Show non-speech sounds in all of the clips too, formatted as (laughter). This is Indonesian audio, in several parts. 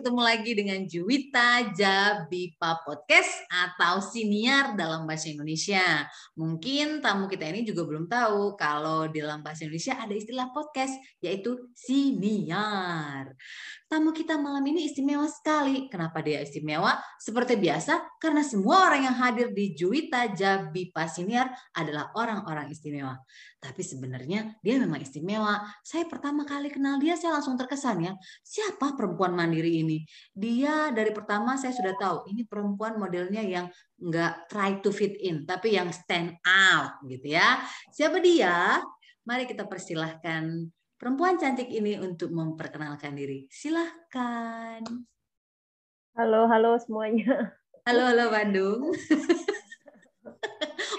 ketemu lagi dengan Juwita Jabipa Podcast atau Siniar dalam bahasa Indonesia. Mungkin tamu kita ini juga belum tahu kalau dalam bahasa Indonesia ada istilah podcast yaitu Siniar. Tamu kita malam ini istimewa sekali. Kenapa dia istimewa? Seperti biasa, karena semua orang yang hadir di Juwita Jabi Pasiniar adalah orang-orang istimewa. Tapi sebenarnya dia memang istimewa. Saya pertama kali kenal dia, saya langsung terkesan ya. Siapa perempuan mandiri ini? Dia dari pertama saya sudah tahu, ini perempuan modelnya yang nggak try to fit in, tapi yang stand out gitu ya. Siapa dia? Mari kita persilahkan perempuan cantik ini untuk memperkenalkan diri. Silahkan. Halo, halo semuanya. Halo, halo Bandung. (laughs)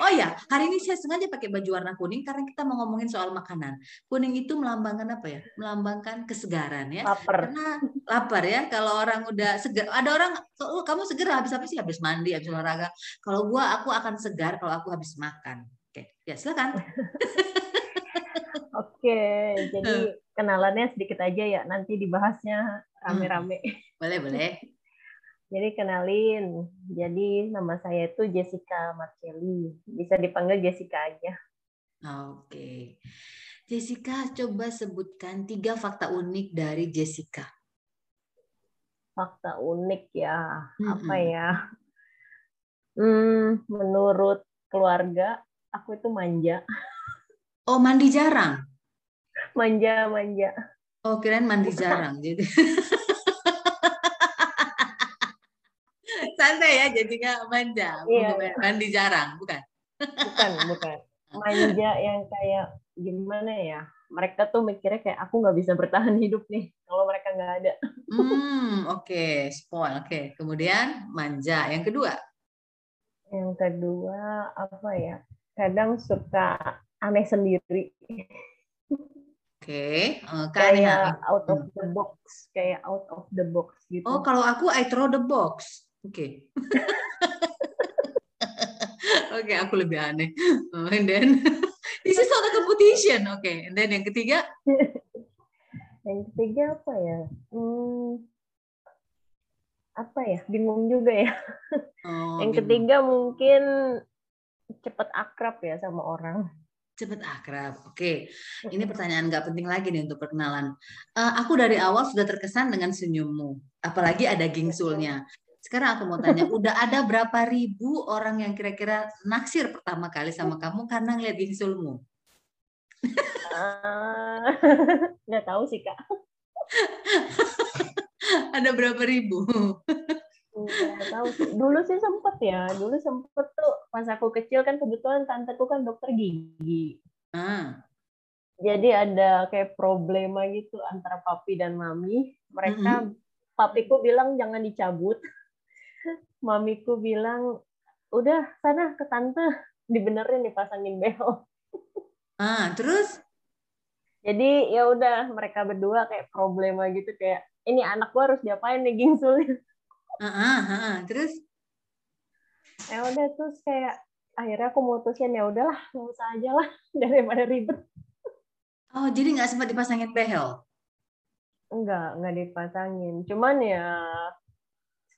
oh ya, hari ini saya sengaja pakai baju warna kuning karena kita mau ngomongin soal makanan. Kuning itu melambangkan apa ya? Melambangkan kesegaran ya. Lapar. Karena lapar ya. Kalau orang udah segar, ada orang, oh, kamu segar habis apa sih? Habis mandi, habis olahraga. Kalau gua, aku akan segar kalau aku habis makan. Oke, ya silakan. (laughs) Oke, jadi kenalannya sedikit aja ya. Nanti dibahasnya rame-rame. Hmm. Boleh, boleh. Jadi kenalin. Jadi nama saya itu Jessica Marcelli. Bisa dipanggil Jessica aja. Oke. Jessica, coba sebutkan tiga fakta unik dari Jessica. Fakta unik ya, hmm. apa ya? Hmm, menurut keluarga, aku itu manja. Oh, mandi jarang? (laughs) Manja, manja. Oh, kirain mandi jarang. Jadi (laughs) santai ya, jadi nggak manja. Iya. Mandi jarang, bukan? Bukan, bukan. (laughs) Manja yang kayak gimana ya? Mereka tuh mikirnya kayak aku nggak bisa bertahan hidup nih kalau mereka nggak ada. Hmm, oke, okay. spoil. Oke, okay. kemudian manja. Yang kedua? Yang kedua apa ya? Kadang suka aneh sendiri. Oke, okay. uh, kayak out of the box, kayak out of the box gitu. Oh, kalau aku I throw the box. Oke. Okay. (laughs) Oke, okay, aku lebih aneh. Uh, and then (laughs) this is not a competition. Oke, okay. and then yang ketiga? (laughs) yang ketiga apa ya? Hmm, apa ya? Bingung juga ya. Oh, yang bingung. ketiga mungkin cepat akrab ya sama orang cepat akrab. Oke, ini pertanyaan nggak penting lagi nih untuk perkenalan. Uh, aku dari awal sudah terkesan dengan senyummu, apalagi ada gingsulnya. Sekarang aku mau tanya, (laughs) udah ada berapa ribu orang yang kira-kira naksir pertama kali sama kamu karena ngeliat gingsulmu? Uh, (laughs) nggak tahu sih kak. (laughs) ada berapa ribu? Nggak tahu sih. Dulu sih sempet ya. Dulu sempet tuh pas aku kecil kan kebetulan tanteku kan dokter gigi. Ah. Jadi ada kayak problema gitu antara papi dan mami. Mereka mm -hmm. papiku bilang jangan dicabut. (laughs) Mamiku bilang udah sana ke tante (laughs) dibenerin dipasangin behel. Ah, terus? Jadi ya udah mereka berdua kayak problema gitu kayak ini anak gua harus diapain nih gingsulnya. Uh, uh, uh, terus? Ya udah terus kayak akhirnya aku mutusin ya udahlah nggak usah aja lah (laughs) daripada ribet. Oh jadi nggak sempat dipasangin behel? Enggak, nggak dipasangin. Cuman ya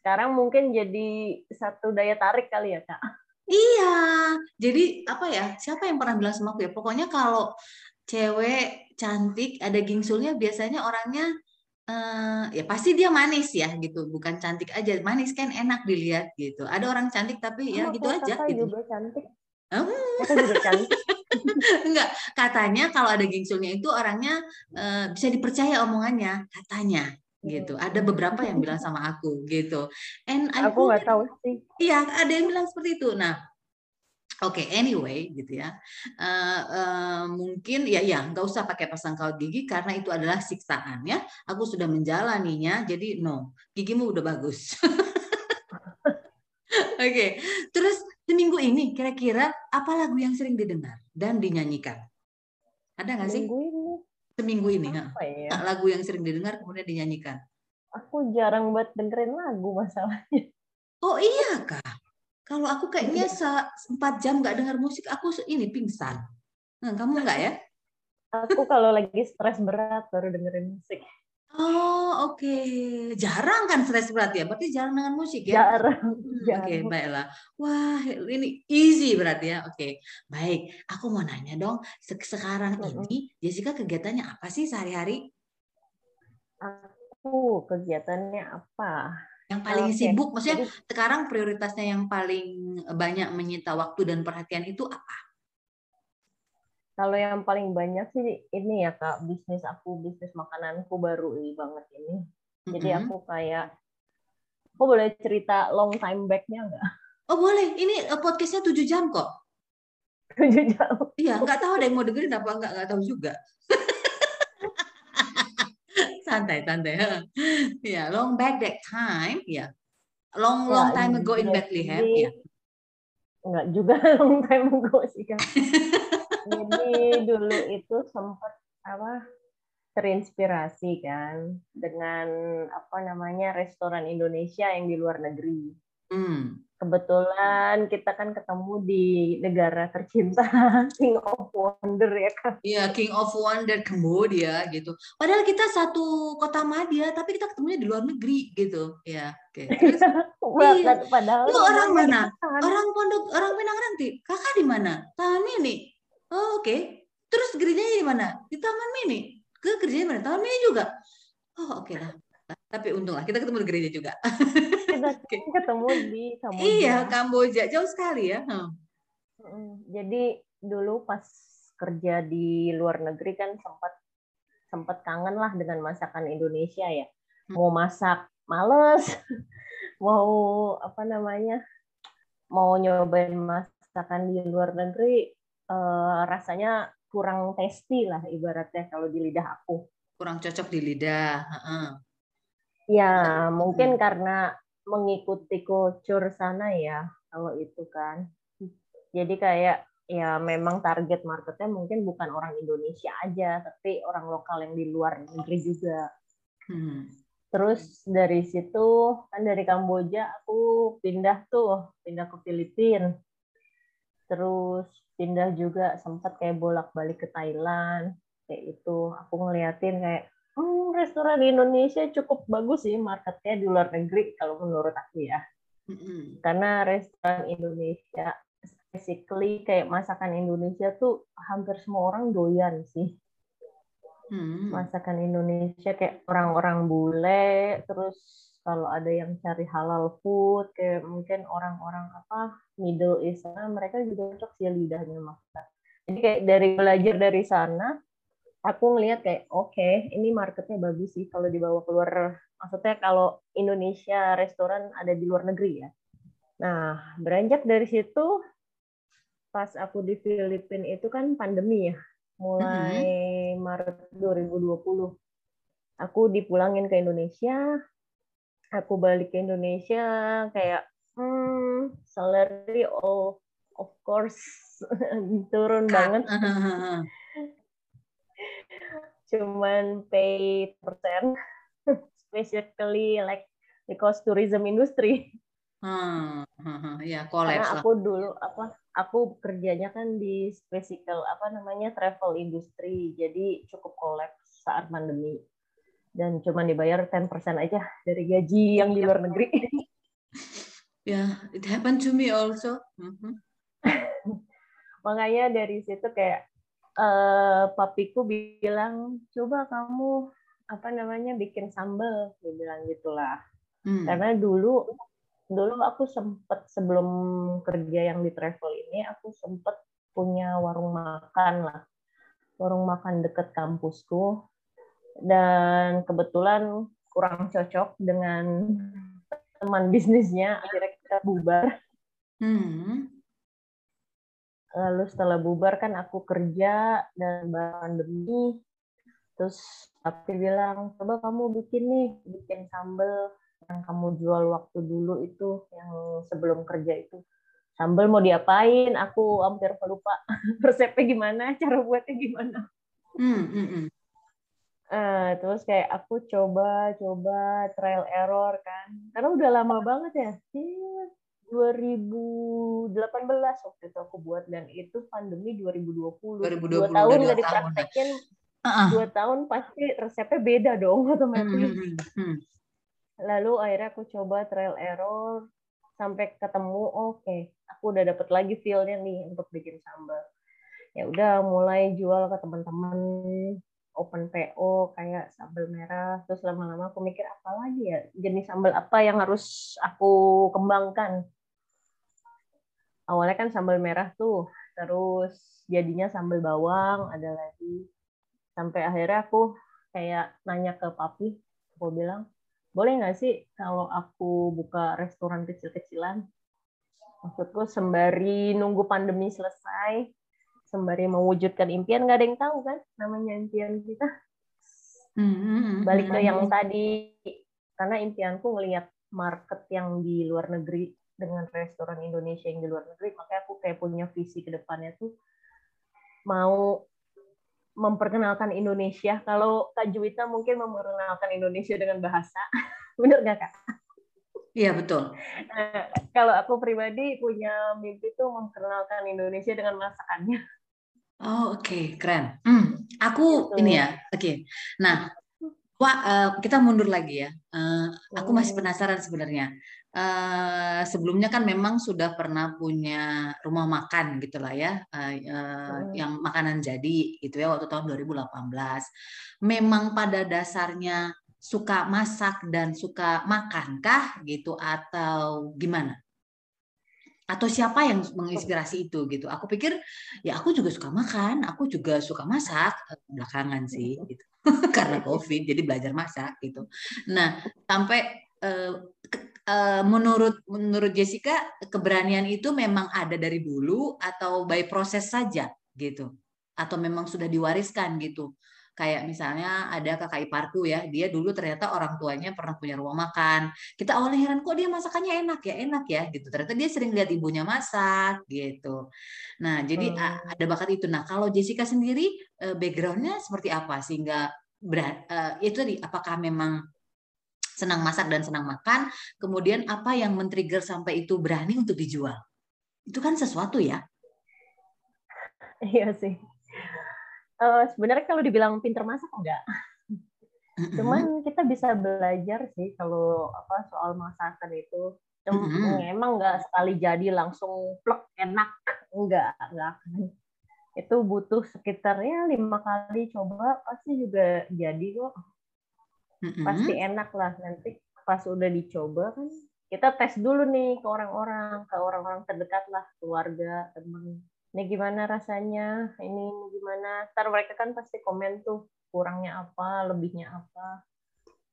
sekarang mungkin jadi satu daya tarik kali ya kak. Iya, jadi apa ya? Siapa yang pernah bilang sama aku ya? Pokoknya kalau cewek cantik ada gingsulnya biasanya orangnya uh, ya pasti dia manis ya gitu bukan cantik aja manis kan enak dilihat gitu ada orang cantik tapi ya gitu aja gitu juga cantik Oh. juga cantik. (laughs) Enggak, katanya kalau ada gingsulnya itu orangnya uh, bisa dipercaya omongannya, katanya gitu. Ada beberapa yang bilang sama aku gitu. And aku nggak tahu sih. Iya, ada yang bilang seperti itu. Nah, Oke, okay, anyway, gitu ya. Uh, uh, mungkin ya, ya, nggak usah pakai pasang kaut gigi karena itu adalah siksaan ya. Aku sudah menjalaninya, jadi no, gigimu udah bagus. (laughs) Oke, okay. terus seminggu ini kira-kira apa lagu yang sering didengar dan dinyanyikan? Ada nggak sih? Seminggu ini. Seminggu ini, apa ya? lagu yang sering didengar kemudian dinyanyikan. Aku jarang buat dengerin lagu masalahnya. Oh iya kak. Kalau aku kayaknya empat jam nggak dengar musik, aku ini pingsan. Nah, kamu nggak ya? Aku kalau lagi stres berat baru dengerin musik. Oh, oke. Okay. Jarang kan stres berarti ya? Berarti jarang dengan musik ya? Jarang. Hmm, oke, okay, baiklah. Wah, ini easy berarti ya. Oke. Okay. Baik, aku mau nanya dong, sekarang ini Jessica kegiatannya apa sih sehari-hari? Aku kegiatannya apa? Yang paling okay. sibuk, maksudnya Jadi, sekarang prioritasnya yang paling banyak menyita waktu dan perhatian itu apa? Kalau yang paling banyak sih ini ya kak bisnis aku bisnis makananku baru ini banget ini. Jadi mm -hmm. aku kayak aku boleh cerita long time back-nya nggak? Oh boleh. Ini eh, podcastnya tujuh jam kok. Tujuh jam. Iya nggak tahu ada yang mau dengerin apa nggak nggak tahu juga. (laughs) santai santai. (laughs) Ya long back that time ya. Long long ya, time ago in Bethlehem ya. Enggak juga (laughs) long time ago sih kan. Jadi dulu itu sempat apa terinspirasi kan dengan apa namanya restoran Indonesia yang di luar negeri. Hmm. Kebetulan kita kan ketemu di negara tercinta (laughs) King of Wonder ya kan. Iya King of Wonder Cambodia gitu. Padahal kita satu kota Madia tapi kita ketemunya di luar negeri gitu. Ya. Oke. (laughs) Okay. iya. Padahal lu orang mana? Orang Pondok orang Pinang Ranti. Kakak di mana? Tani nih. Oh, oke. Okay. Terus gerejanya di mana? Di Taman Mini. Ke gerejanya mana? Taman Mini juga. Oh, oke okay lah. Tapi untung lah kita ketemu di gereja juga. (laughs) Kita (laughs) okay. ketemu di Kamboja. Iya, Kamboja. Jauh sekali ya. Hmm. Jadi dulu pas kerja di luar negeri kan sempat sempat kangen lah dengan masakan Indonesia ya. Hmm. Mau masak males, (laughs) mau apa namanya, mau nyobain masakan di luar negeri uh, rasanya kurang tasty lah ibaratnya kalau di lidah aku. Kurang cocok di lidah. Uh-uh. Ya mungkin karena mengikuti kultur sana ya kalau itu kan. Jadi kayak ya memang target marketnya mungkin bukan orang Indonesia aja, tapi orang lokal yang di luar negeri juga. Hmm. Terus dari situ kan dari Kamboja aku pindah tuh, pindah ke Filipina. Terus pindah juga sempat kayak bolak-balik ke Thailand kayak itu aku ngeliatin kayak hmm, restoran di Indonesia cukup bagus sih marketnya di luar negeri kalau menurut aku ya mm-hmm. karena restoran Indonesia basically kayak masakan Indonesia tuh hampir semua orang doyan sih mm-hmm. masakan Indonesia kayak orang-orang bule terus kalau ada yang cari halal food kayak mungkin orang-orang apa Middle East sana mereka juga cocok sih lidahnya masak jadi kayak dari belajar dari sana aku ngelihat kayak oke okay, ini marketnya bagus sih kalau dibawa keluar. Maksudnya kalau Indonesia restoran ada di luar negeri ya. Nah beranjak dari situ pas aku di Filipina itu kan pandemi ya mulai mm -hmm. Maret 2020 aku dipulangin ke Indonesia aku balik ke Indonesia kayak hmm, salary oh of course (laughs) turun banget. Cuman pay persen, (laughs) specifically like because tourism industry. Hmm, ya collapse Karena aku dulu apa aku kerjanya kan di special apa namanya travel industry jadi cukup kolaps saat pandemi dan cuma dibayar 10% aja dari gaji yang di luar negeri. (laughs) Ya, yeah, it happened to me also. Mm-hmm. (laughs) Makanya dari situ kayak uh, papiku bilang, coba kamu apa namanya bikin sambal, dia bilang gitulah. Hmm. Karena dulu dulu aku sempet sebelum kerja yang di travel ini, aku sempet punya warung makan lah, warung makan deket kampusku dan kebetulan kurang cocok dengan teman bisnisnya. Akhirnya kita bubar. Hmm. lalu setelah bubar kan aku kerja dan pandemi. Terus tapi bilang coba kamu bikin nih bikin sambel yang kamu jual waktu dulu itu yang sebelum kerja itu. Sambel mau diapain? Aku hampir lupa (laughs) resepnya gimana cara buatnya gimana. Hmm, hmm, hmm. Uh, terus kayak aku coba coba trial error kan karena udah lama banget ya sih 2018 waktu itu aku buat dan itu pandemi 2020 2020 dua tahun nggak dipraktekin uh-uh. dua tahun pasti resepnya beda dong otomatis. Hmm, hmm, hmm. Lalu akhirnya aku coba trial error sampai ketemu oke okay, aku udah dapet lagi feelnya nih untuk bikin sambal. Ya udah mulai jual ke teman-teman open PO kayak sambal merah terus lama-lama aku mikir apa lagi ya? Jenis sambal apa yang harus aku kembangkan? Awalnya kan sambal merah tuh terus jadinya sambal bawang ada lagi. Sampai akhirnya aku kayak nanya ke papi aku bilang boleh nggak sih kalau aku buka restoran kecil-kecilan? Maksudku sembari nunggu pandemi selesai sembari mewujudkan impian nggak ada yang tahu kan namanya impian kita mm-hmm. balik ke yang tadi karena impianku ngelihat market yang di luar negeri dengan restoran Indonesia yang di luar negeri makanya aku kayak punya visi ke depannya tuh mau memperkenalkan Indonesia kalau Kak Juwita mungkin memperkenalkan Indonesia dengan bahasa (laughs) benar nggak Kak? Iya betul. Nah, kalau aku pribadi punya mimpi tuh memperkenalkan Indonesia dengan masakannya. Oh oke okay. keren. Hmm, aku ini ya oke. Okay. Nah, Wah, uh, kita mundur lagi ya. Uh, aku masih penasaran sebenarnya. Uh, sebelumnya kan memang sudah pernah punya rumah makan gitulah ya, uh, uh, yang makanan jadi gitu ya waktu tahun 2018. Memang pada dasarnya suka masak dan suka makan kah gitu atau gimana? Atau siapa yang menginspirasi itu gitu. Aku pikir ya aku juga suka makan aku juga suka masak eh, belakangan sih gitu. (laughs) Karena covid jadi belajar masak gitu. Nah sampai uh, uh, menurut menurut Jessica keberanian itu memang ada dari dulu atau by proses saja gitu? Atau memang sudah diwariskan gitu kayak misalnya ada kakak iparku ya dia dulu ternyata orang tuanya pernah punya rumah makan. Kita awalnya heran kok dia masakannya enak ya enak ya? Gitu. Ternyata dia sering lihat ibunya masak gitu. Nah jadi hmm. ada bakat itu. Nah kalau Jessica sendiri eh, backgroundnya seperti apa sehingga berat uh, itu tadi apakah memang senang masak dan senang makan? Kemudian apa yang men-trigger sampai itu berani untuk dijual? Itu kan sesuatu ya. Iya sih uh, sebenarnya kalau dibilang pinter masak enggak. Cuman kita bisa belajar sih kalau apa soal masakan itu. mm-hmm. Emang enggak sekali jadi langsung plek enak, enggak, enggak Itu butuh sekitarnya lima kali coba pasti juga jadi kok. Mm-hmm. Pasti enak lah nanti pas udah dicoba kan kita tes dulu nih ke orang-orang, ke orang-orang terdekat lah, keluarga, teman ini gimana rasanya? Ini gimana? Ntar mereka kan pasti komen tuh kurangnya apa lebihnya apa.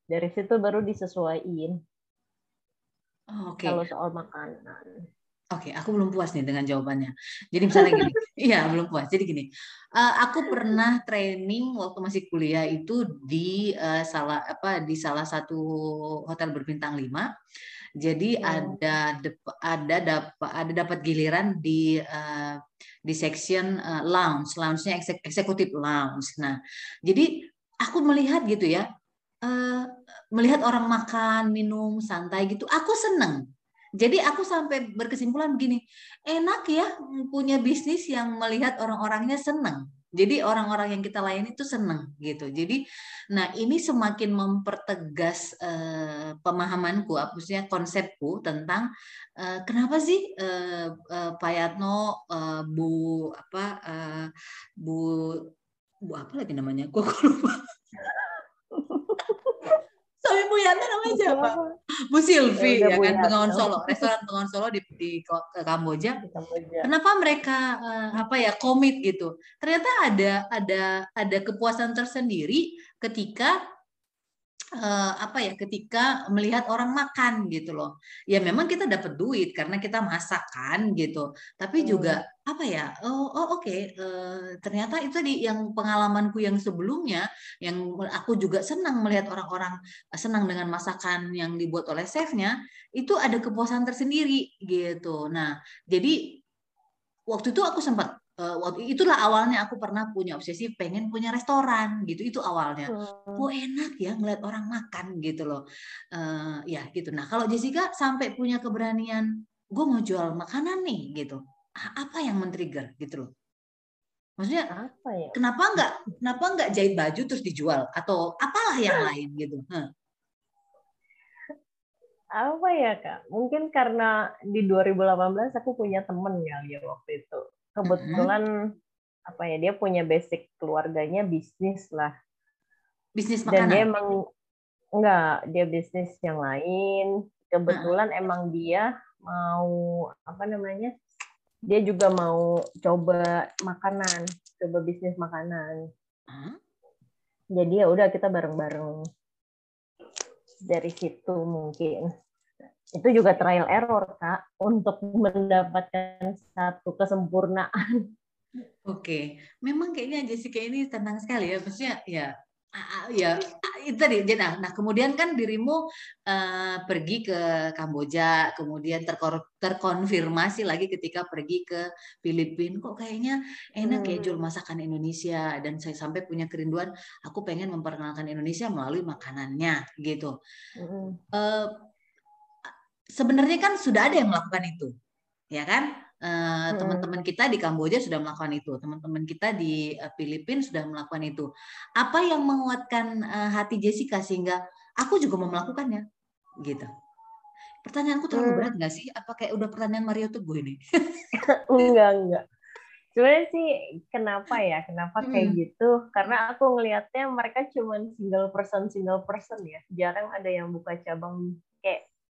Dari situ baru disesuaikan oh, okay. kalau soal makanan Oke, okay, aku belum puas nih dengan jawabannya. Jadi misalnya gini, (laughs) iya belum puas. Jadi gini, uh, aku pernah training waktu masih kuliah itu di uh, salah apa di salah satu hotel berbintang lima. Jadi oh. ada ada dapat ada dapat giliran di uh, di section uh, lounge, lounge-nya eksekutif lounge. Nah, jadi aku melihat gitu ya, uh, melihat orang makan, minum, santai gitu, aku seneng. Jadi aku sampai berkesimpulan begini, enak ya punya bisnis yang melihat orang-orangnya seneng jadi orang-orang yang kita layani itu senang gitu. Jadi, nah ini semakin mempertegas uh, pemahamanku, maksudnya konsepku tentang uh, kenapa sih uh, uh, Pak Yatno, uh, Bu apa, uh, Bu Bu apa lagi namanya? Kok lupa. (laughs) Suami Bu Yanto namanya siapa? Bu Silvi ya, ya kan Bengawan Solo, restoran Bengawan Solo di, di Kamboja. Kamboja. Kenapa mereka uh, apa ya komit gitu? Ternyata ada ada ada kepuasan tersendiri ketika uh, apa ya ketika melihat orang makan gitu loh ya memang kita dapat duit karena kita masak kan gitu tapi hmm. juga apa ya oh, oh oke okay. uh, eh, ternyata itu di yang pengalamanku yang sebelumnya yang aku juga senang melihat orang-orang senang dengan masakan yang dibuat oleh chefnya itu ada kepuasan tersendiri gitu nah jadi waktu itu aku sempat waktu itulah awalnya aku pernah punya obsesi pengen punya restoran gitu itu awalnya hmm. oh enak ya ngeliat orang makan gitu loh uh, ya gitu nah kalau Jessica sampai punya keberanian gue mau jual makanan nih gitu apa yang men-trigger gitu loh Maksudnya apa ya? Kenapa nggak kenapa nggak jahit baju terus dijual atau apalah yang lain gitu? Huh. Apa ya kak? Mungkin karena di 2018 aku punya temen ya ya waktu itu. Kebetulan -huh. apa ya dia punya basic keluarganya bisnis lah. Bisnis makanan. Dan dia emang enggak dia bisnis yang lain. Kebetulan -huh. emang dia mau apa namanya dia juga mau coba makanan, coba bisnis makanan. Huh? Jadi ya udah kita bareng-bareng dari situ mungkin. Itu juga trial error kak untuk mendapatkan satu kesempurnaan. Oke, memang kayaknya Jessica ini tenang sekali ya, maksudnya ya ya itu tadi nah, nah kemudian kan dirimu uh, pergi ke Kamboja kemudian terkor terkonfirmasi lagi ketika pergi ke Filipina kok kayaknya enak ya jual hmm. masakan Indonesia dan saya sampai punya kerinduan aku pengen memperkenalkan Indonesia melalui makanannya gitu hmm. uh, sebenarnya kan sudah ada yang melakukan itu ya kan Eh, teman-teman kita di Kamboja sudah melakukan itu, teman-teman kita di uh, Filipina sudah melakukan itu. Apa yang menguatkan uh, hati Jessica sehingga aku juga mau melakukannya, gitu. Pertanyaanku terlalu hmm. berat nggak sih? Apa kayak udah pertanyaan Mario Teguh ini? (laughs) enggak enggak. Sebenarnya sih kenapa ya? Kenapa hmm. kayak gitu? Karena aku ngelihatnya mereka cuma single person single person ya. Jarang ada yang buka cabang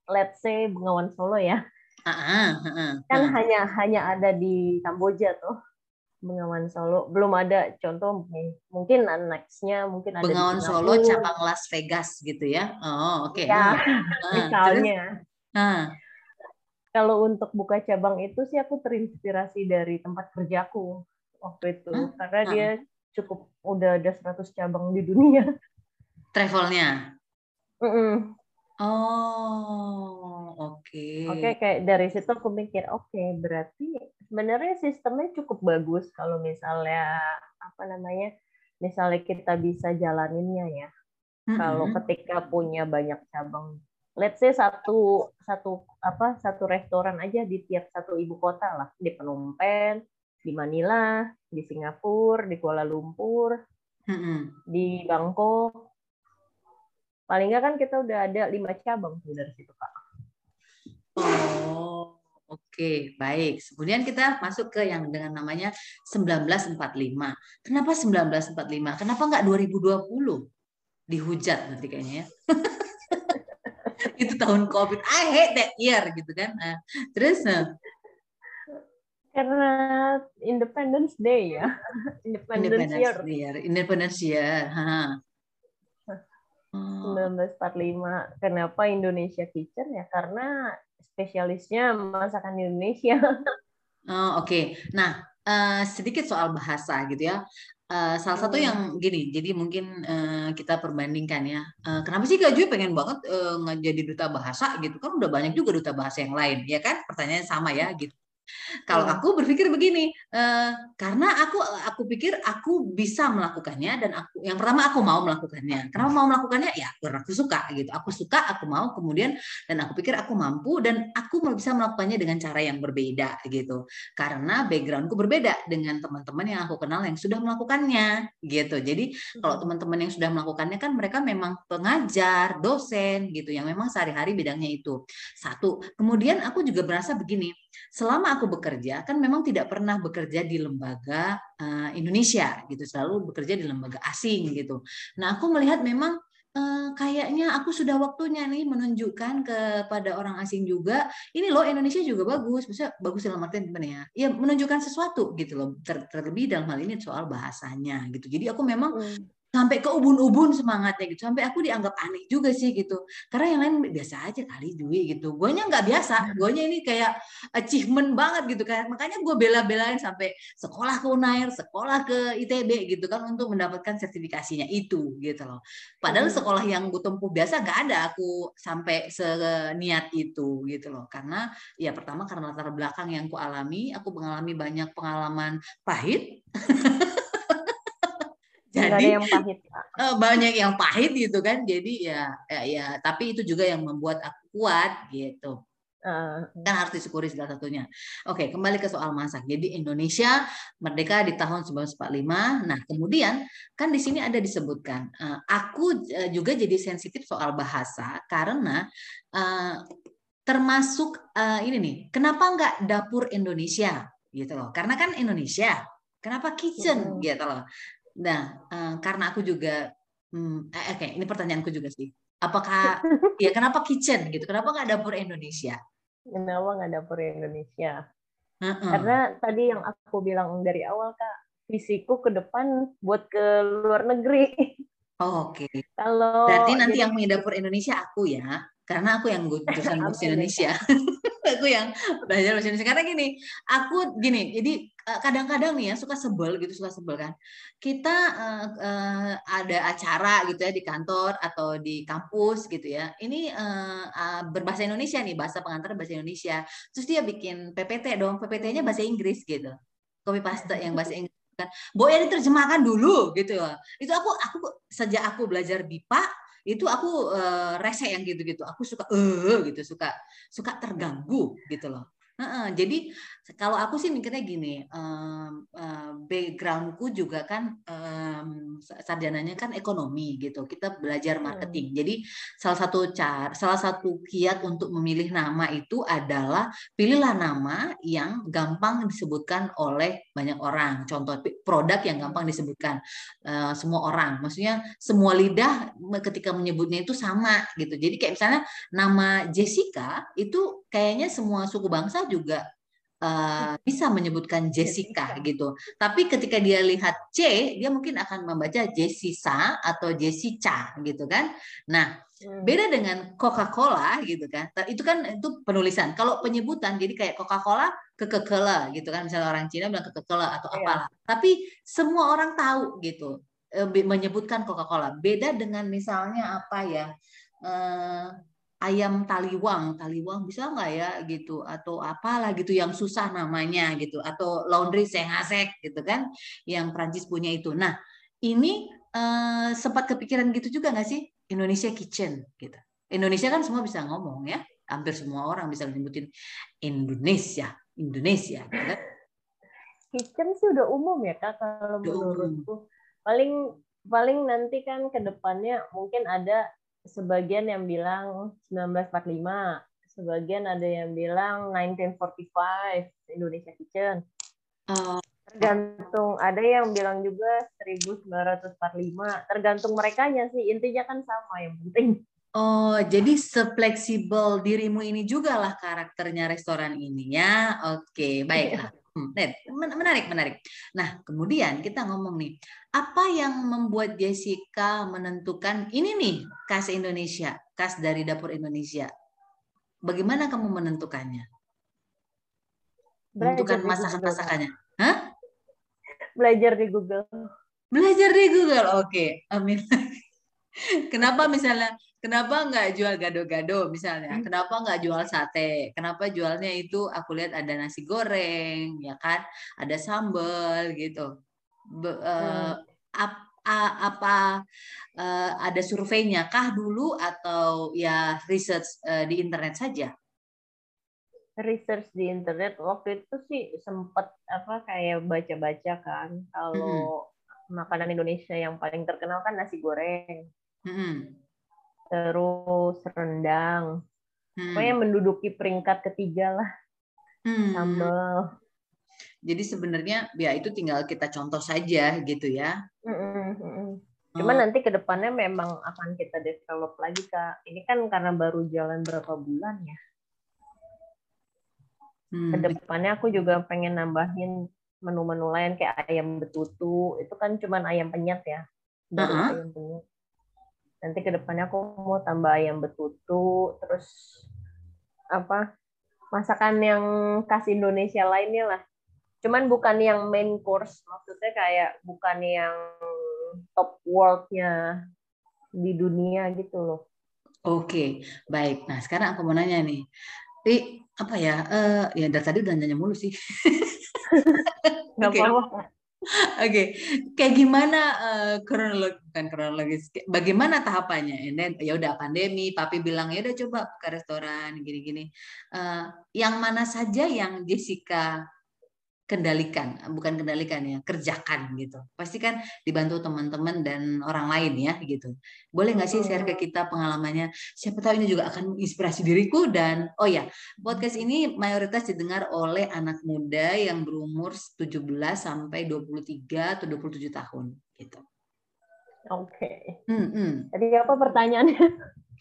let's say Bengawan Solo ya. Uh, uh, kan hanya hanya ada di Kamboja tuh Bengawan Solo. Belum ada contoh mungkin nextnya mungkin ada Bengawan Solo cabang Las Vegas gitu ya. Oh oke. Okay. ya uh, misalnya. uh. kalau untuk buka cabang itu sih aku terinspirasi dari tempat kerjaku waktu itu. Huh? karena uh. dia cukup udah ada 100 cabang di dunia. Travelnya? Mm -mm. Oh, oke. Okay. Oke, okay, kayak dari situ aku mikir, oke, okay, berarti sebenarnya sistemnya cukup bagus kalau misalnya apa namanya, misalnya kita bisa jalaninnya ya. Mm-hmm. Kalau ketika punya banyak cabang, let's say satu satu apa satu restoran aja di tiap satu ibu kota lah, di Phnom Penh, di Manila, di Singapura, di Kuala Lumpur, mm-hmm. di Bangkok paling nggak kan kita udah ada lima cabang dari situ kak. Oh, oke, okay. baik. Kemudian kita masuk ke yang dengan namanya 1945. Kenapa 1945? Kenapa nggak 2020? Dihujat nanti kayaknya ya. (laughs) Itu tahun COVID. I hate that year gitu kan. Nah, terus nah. karena Independence Day ya. (laughs) Independence, Independence Year. year. Independence Year. Ha. 1945. Kenapa Indonesia Kitchen ya? Karena spesialisnya masakan Indonesia. Oh, Oke, okay. nah uh, sedikit soal bahasa gitu ya. Uh, salah satu hmm. yang gini, jadi mungkin uh, kita perbandingkan ya. Uh, kenapa sih Kak Jui pengen banget uh, jadi duta bahasa gitu? Kan udah banyak juga duta bahasa yang lain, ya kan? Pertanyaannya sama ya gitu. Kalau hmm. aku berpikir begini, uh, karena aku aku pikir aku bisa melakukannya dan aku yang pertama aku mau melakukannya. Kenapa mau melakukannya? Ya karena aku suka gitu. Aku suka, aku mau kemudian dan aku pikir aku mampu dan aku bisa melakukannya dengan cara yang berbeda gitu. Karena backgroundku berbeda dengan teman-teman yang aku kenal yang sudah melakukannya gitu. Jadi kalau teman-teman yang sudah melakukannya kan mereka memang pengajar, dosen gitu yang memang sehari-hari bidangnya itu. Satu. Kemudian aku juga merasa begini, selama aku bekerja kan memang tidak pernah bekerja di lembaga uh, Indonesia gitu. Selalu bekerja di lembaga asing gitu. Nah aku melihat memang Uh, kayaknya aku sudah waktunya nih menunjukkan kepada orang asing juga ini loh Indonesia juga bagus. Maksudnya bagus dalam artian gimana ya? Ya menunjukkan sesuatu gitu loh. Ter terlebih dalam hal ini soal bahasanya gitu. Jadi aku memang hmm sampai ke ubun-ubun semangatnya gitu. Sampai aku dianggap aneh juga sih gitu. Karena yang lain biasa aja kali Dwi gitu. Guanya nggak biasa. Guanya ini kayak achievement banget gitu kan. Makanya gue bela-belain sampai sekolah ke Unair sekolah ke ITB gitu kan untuk mendapatkan sertifikasinya itu gitu loh. Padahal hmm. sekolah yang gue tempuh biasa nggak ada aku sampai seniat itu gitu loh. Karena ya pertama karena latar belakang yang ku alami aku mengalami banyak pengalaman pahit (laughs) jadi yang pahit uh, banyak yang pahit gitu kan jadi ya, ya ya tapi itu juga yang membuat aku kuat gitu Uh, kan harus disyukuri salah satunya. Oke, kembali ke soal masak. Jadi Indonesia merdeka di tahun 1945. Nah, kemudian kan di sini ada disebutkan, uh, aku juga jadi sensitif soal bahasa karena uh, termasuk uh, ini nih, kenapa nggak dapur Indonesia gitu loh? Karena kan Indonesia, kenapa kitchen gitu loh? Nah, uh, karena aku juga, hmm, eh, oke, okay, ini pertanyaanku juga sih. Apakah (laughs) ya kenapa kitchen gitu? Kenapa nggak dapur Indonesia? Kenapa nggak dapur Indonesia? Uh -uh. Karena tadi yang aku bilang dari awal kak, visiku ke depan buat ke luar negeri. Oh, Oke. Okay. Kalau berarti nanti jadi, yang punya dapur Indonesia aku ya, karena aku yang (laughs) jurusan bahasa Indonesia. (laughs) aku yang belajar bahasa Indonesia karena gini, aku gini, jadi eh, kadang-kadang nih ya suka sebel gitu, suka sebel kan. Kita uh, uh, ada acara gitu ya di kantor atau di kampus gitu ya. Ini uh, uh, berbahasa Indonesia nih, bahasa pengantar bahasa Indonesia. Terus dia bikin PPT dong, PPT-nya bahasa Inggris gitu. Copy paste yang bahasa Inggris kan. Boleh diterjemahkan dulu gitu. Itu aku aku sejak aku belajar BIPA itu aku uh, rese yang gitu-gitu. Aku suka eh uh, gitu, suka suka terganggu gitu loh. Uh, jadi kalau aku sih mikirnya gini, um, uh, backgroundku juga kan um, sarjananya kan ekonomi gitu. Kita belajar marketing. Hmm. Jadi salah satu cara, salah satu kiat untuk memilih nama itu adalah pilihlah nama yang gampang disebutkan oleh banyak orang. Contoh produk yang gampang disebutkan uh, semua orang. Maksudnya semua lidah ketika menyebutnya itu sama gitu. Jadi kayak misalnya nama Jessica itu kayaknya semua suku bangsa juga uh, bisa menyebutkan Jessica gitu. Tapi ketika dia lihat C, dia mungkin akan membaca Jessica atau Jessica gitu kan. Nah, hmm. beda dengan Coca-Cola gitu kan. Itu kan itu penulisan. Kalau penyebutan jadi kayak Coca-Cola kekekela gitu kan. Misalnya orang Cina bilang kekekela atau iya. apalah. Tapi semua orang tahu gitu eh, menyebutkan Coca-Cola. Beda dengan misalnya apa ya? Uh, ayam taliwang, taliwang bisa nggak ya gitu atau apalah gitu yang susah namanya gitu atau laundry sengasek gitu kan yang Prancis punya itu. Nah ini eh, sempat kepikiran gitu juga nggak sih Indonesia Kitchen gitu. Indonesia kan semua bisa ngomong ya, hampir semua orang bisa nyebutin Indonesia, Indonesia. Gitu kan? Kitchen sih udah umum ya kak kalau menurutku. Paling paling nanti kan ke depannya mungkin ada sebagian yang bilang 1945, sebagian ada yang bilang 1945 Indonesia Kitchen. Uh, tergantung ada yang bilang juga 1945 tergantung mereka sih intinya kan sama yang penting Oh, jadi sefleksibel dirimu ini juga lah karakternya restoran ini ya. Oke, baiklah. Hmm, menarik, menarik. Nah, kemudian kita ngomong nih, apa yang membuat Jessica menentukan ini nih khas Indonesia, khas dari dapur Indonesia? Bagaimana kamu menentukannya? Menentukan masakan-masakannya? Hah? Belajar di Google. Belajar di Google, oke. Amin. (laughs) Kenapa misalnya kenapa nggak jual gado-gado misalnya? Hmm. Kenapa nggak jual sate? Kenapa jualnya itu aku lihat ada nasi goreng, ya kan? Ada sambal gitu. Be, uh, ap, a, apa uh, ada surveinya kah dulu atau ya research uh, di internet saja? Research di internet waktu itu sih sempat apa kayak baca-baca kan kalau -hmm. makanan Indonesia yang paling terkenal kan nasi goreng. -hmm terus rendang. Hmm. Pokoknya menduduki peringkat ketiga lah. Hmm. Sambal. Jadi sebenarnya ya itu tinggal kita contoh saja gitu ya. Hmm. hmm. Cuman oh. nanti ke depannya memang akan kita develop lagi kak. Ini kan karena baru jalan berapa bulan ya. Hmm. Ke depannya aku juga pengen nambahin menu-menu lain kayak ayam betutu. Itu kan cuman ayam penyet ya. Baru uh -huh. ayam penyet nanti ke depannya aku mau tambah ayam betutu terus apa masakan yang khas Indonesia lainnya lah. Cuman bukan yang main course maksudnya kayak bukan yang top worldnya di dunia gitu loh. Oke baik. Nah sekarang aku mau nanya nih. Ri, apa ya? Uh, ya dari tadi udah nanya mulu sih. (laughs) Nggak okay. apa-apa (laughs) okay. kayak gimana uh, kronologi bukan kronologis, bagaimana tahapannya? And ya udah pandemi, papi bilang ya udah coba ke restoran gini-gini. Uh, yang mana saja yang Jessica kendalikan, bukan kendalikan ya, kerjakan gitu. Pasti kan dibantu teman-teman dan orang lain ya gitu. Boleh nggak sih share ke kita pengalamannya? Siapa tahu ini juga akan menginspirasi diriku dan oh ya, podcast ini mayoritas didengar oleh anak muda yang berumur 17 sampai 23 atau 27 tahun gitu. Oke. Okay. Hmm, hmm. Jadi apa pertanyaannya?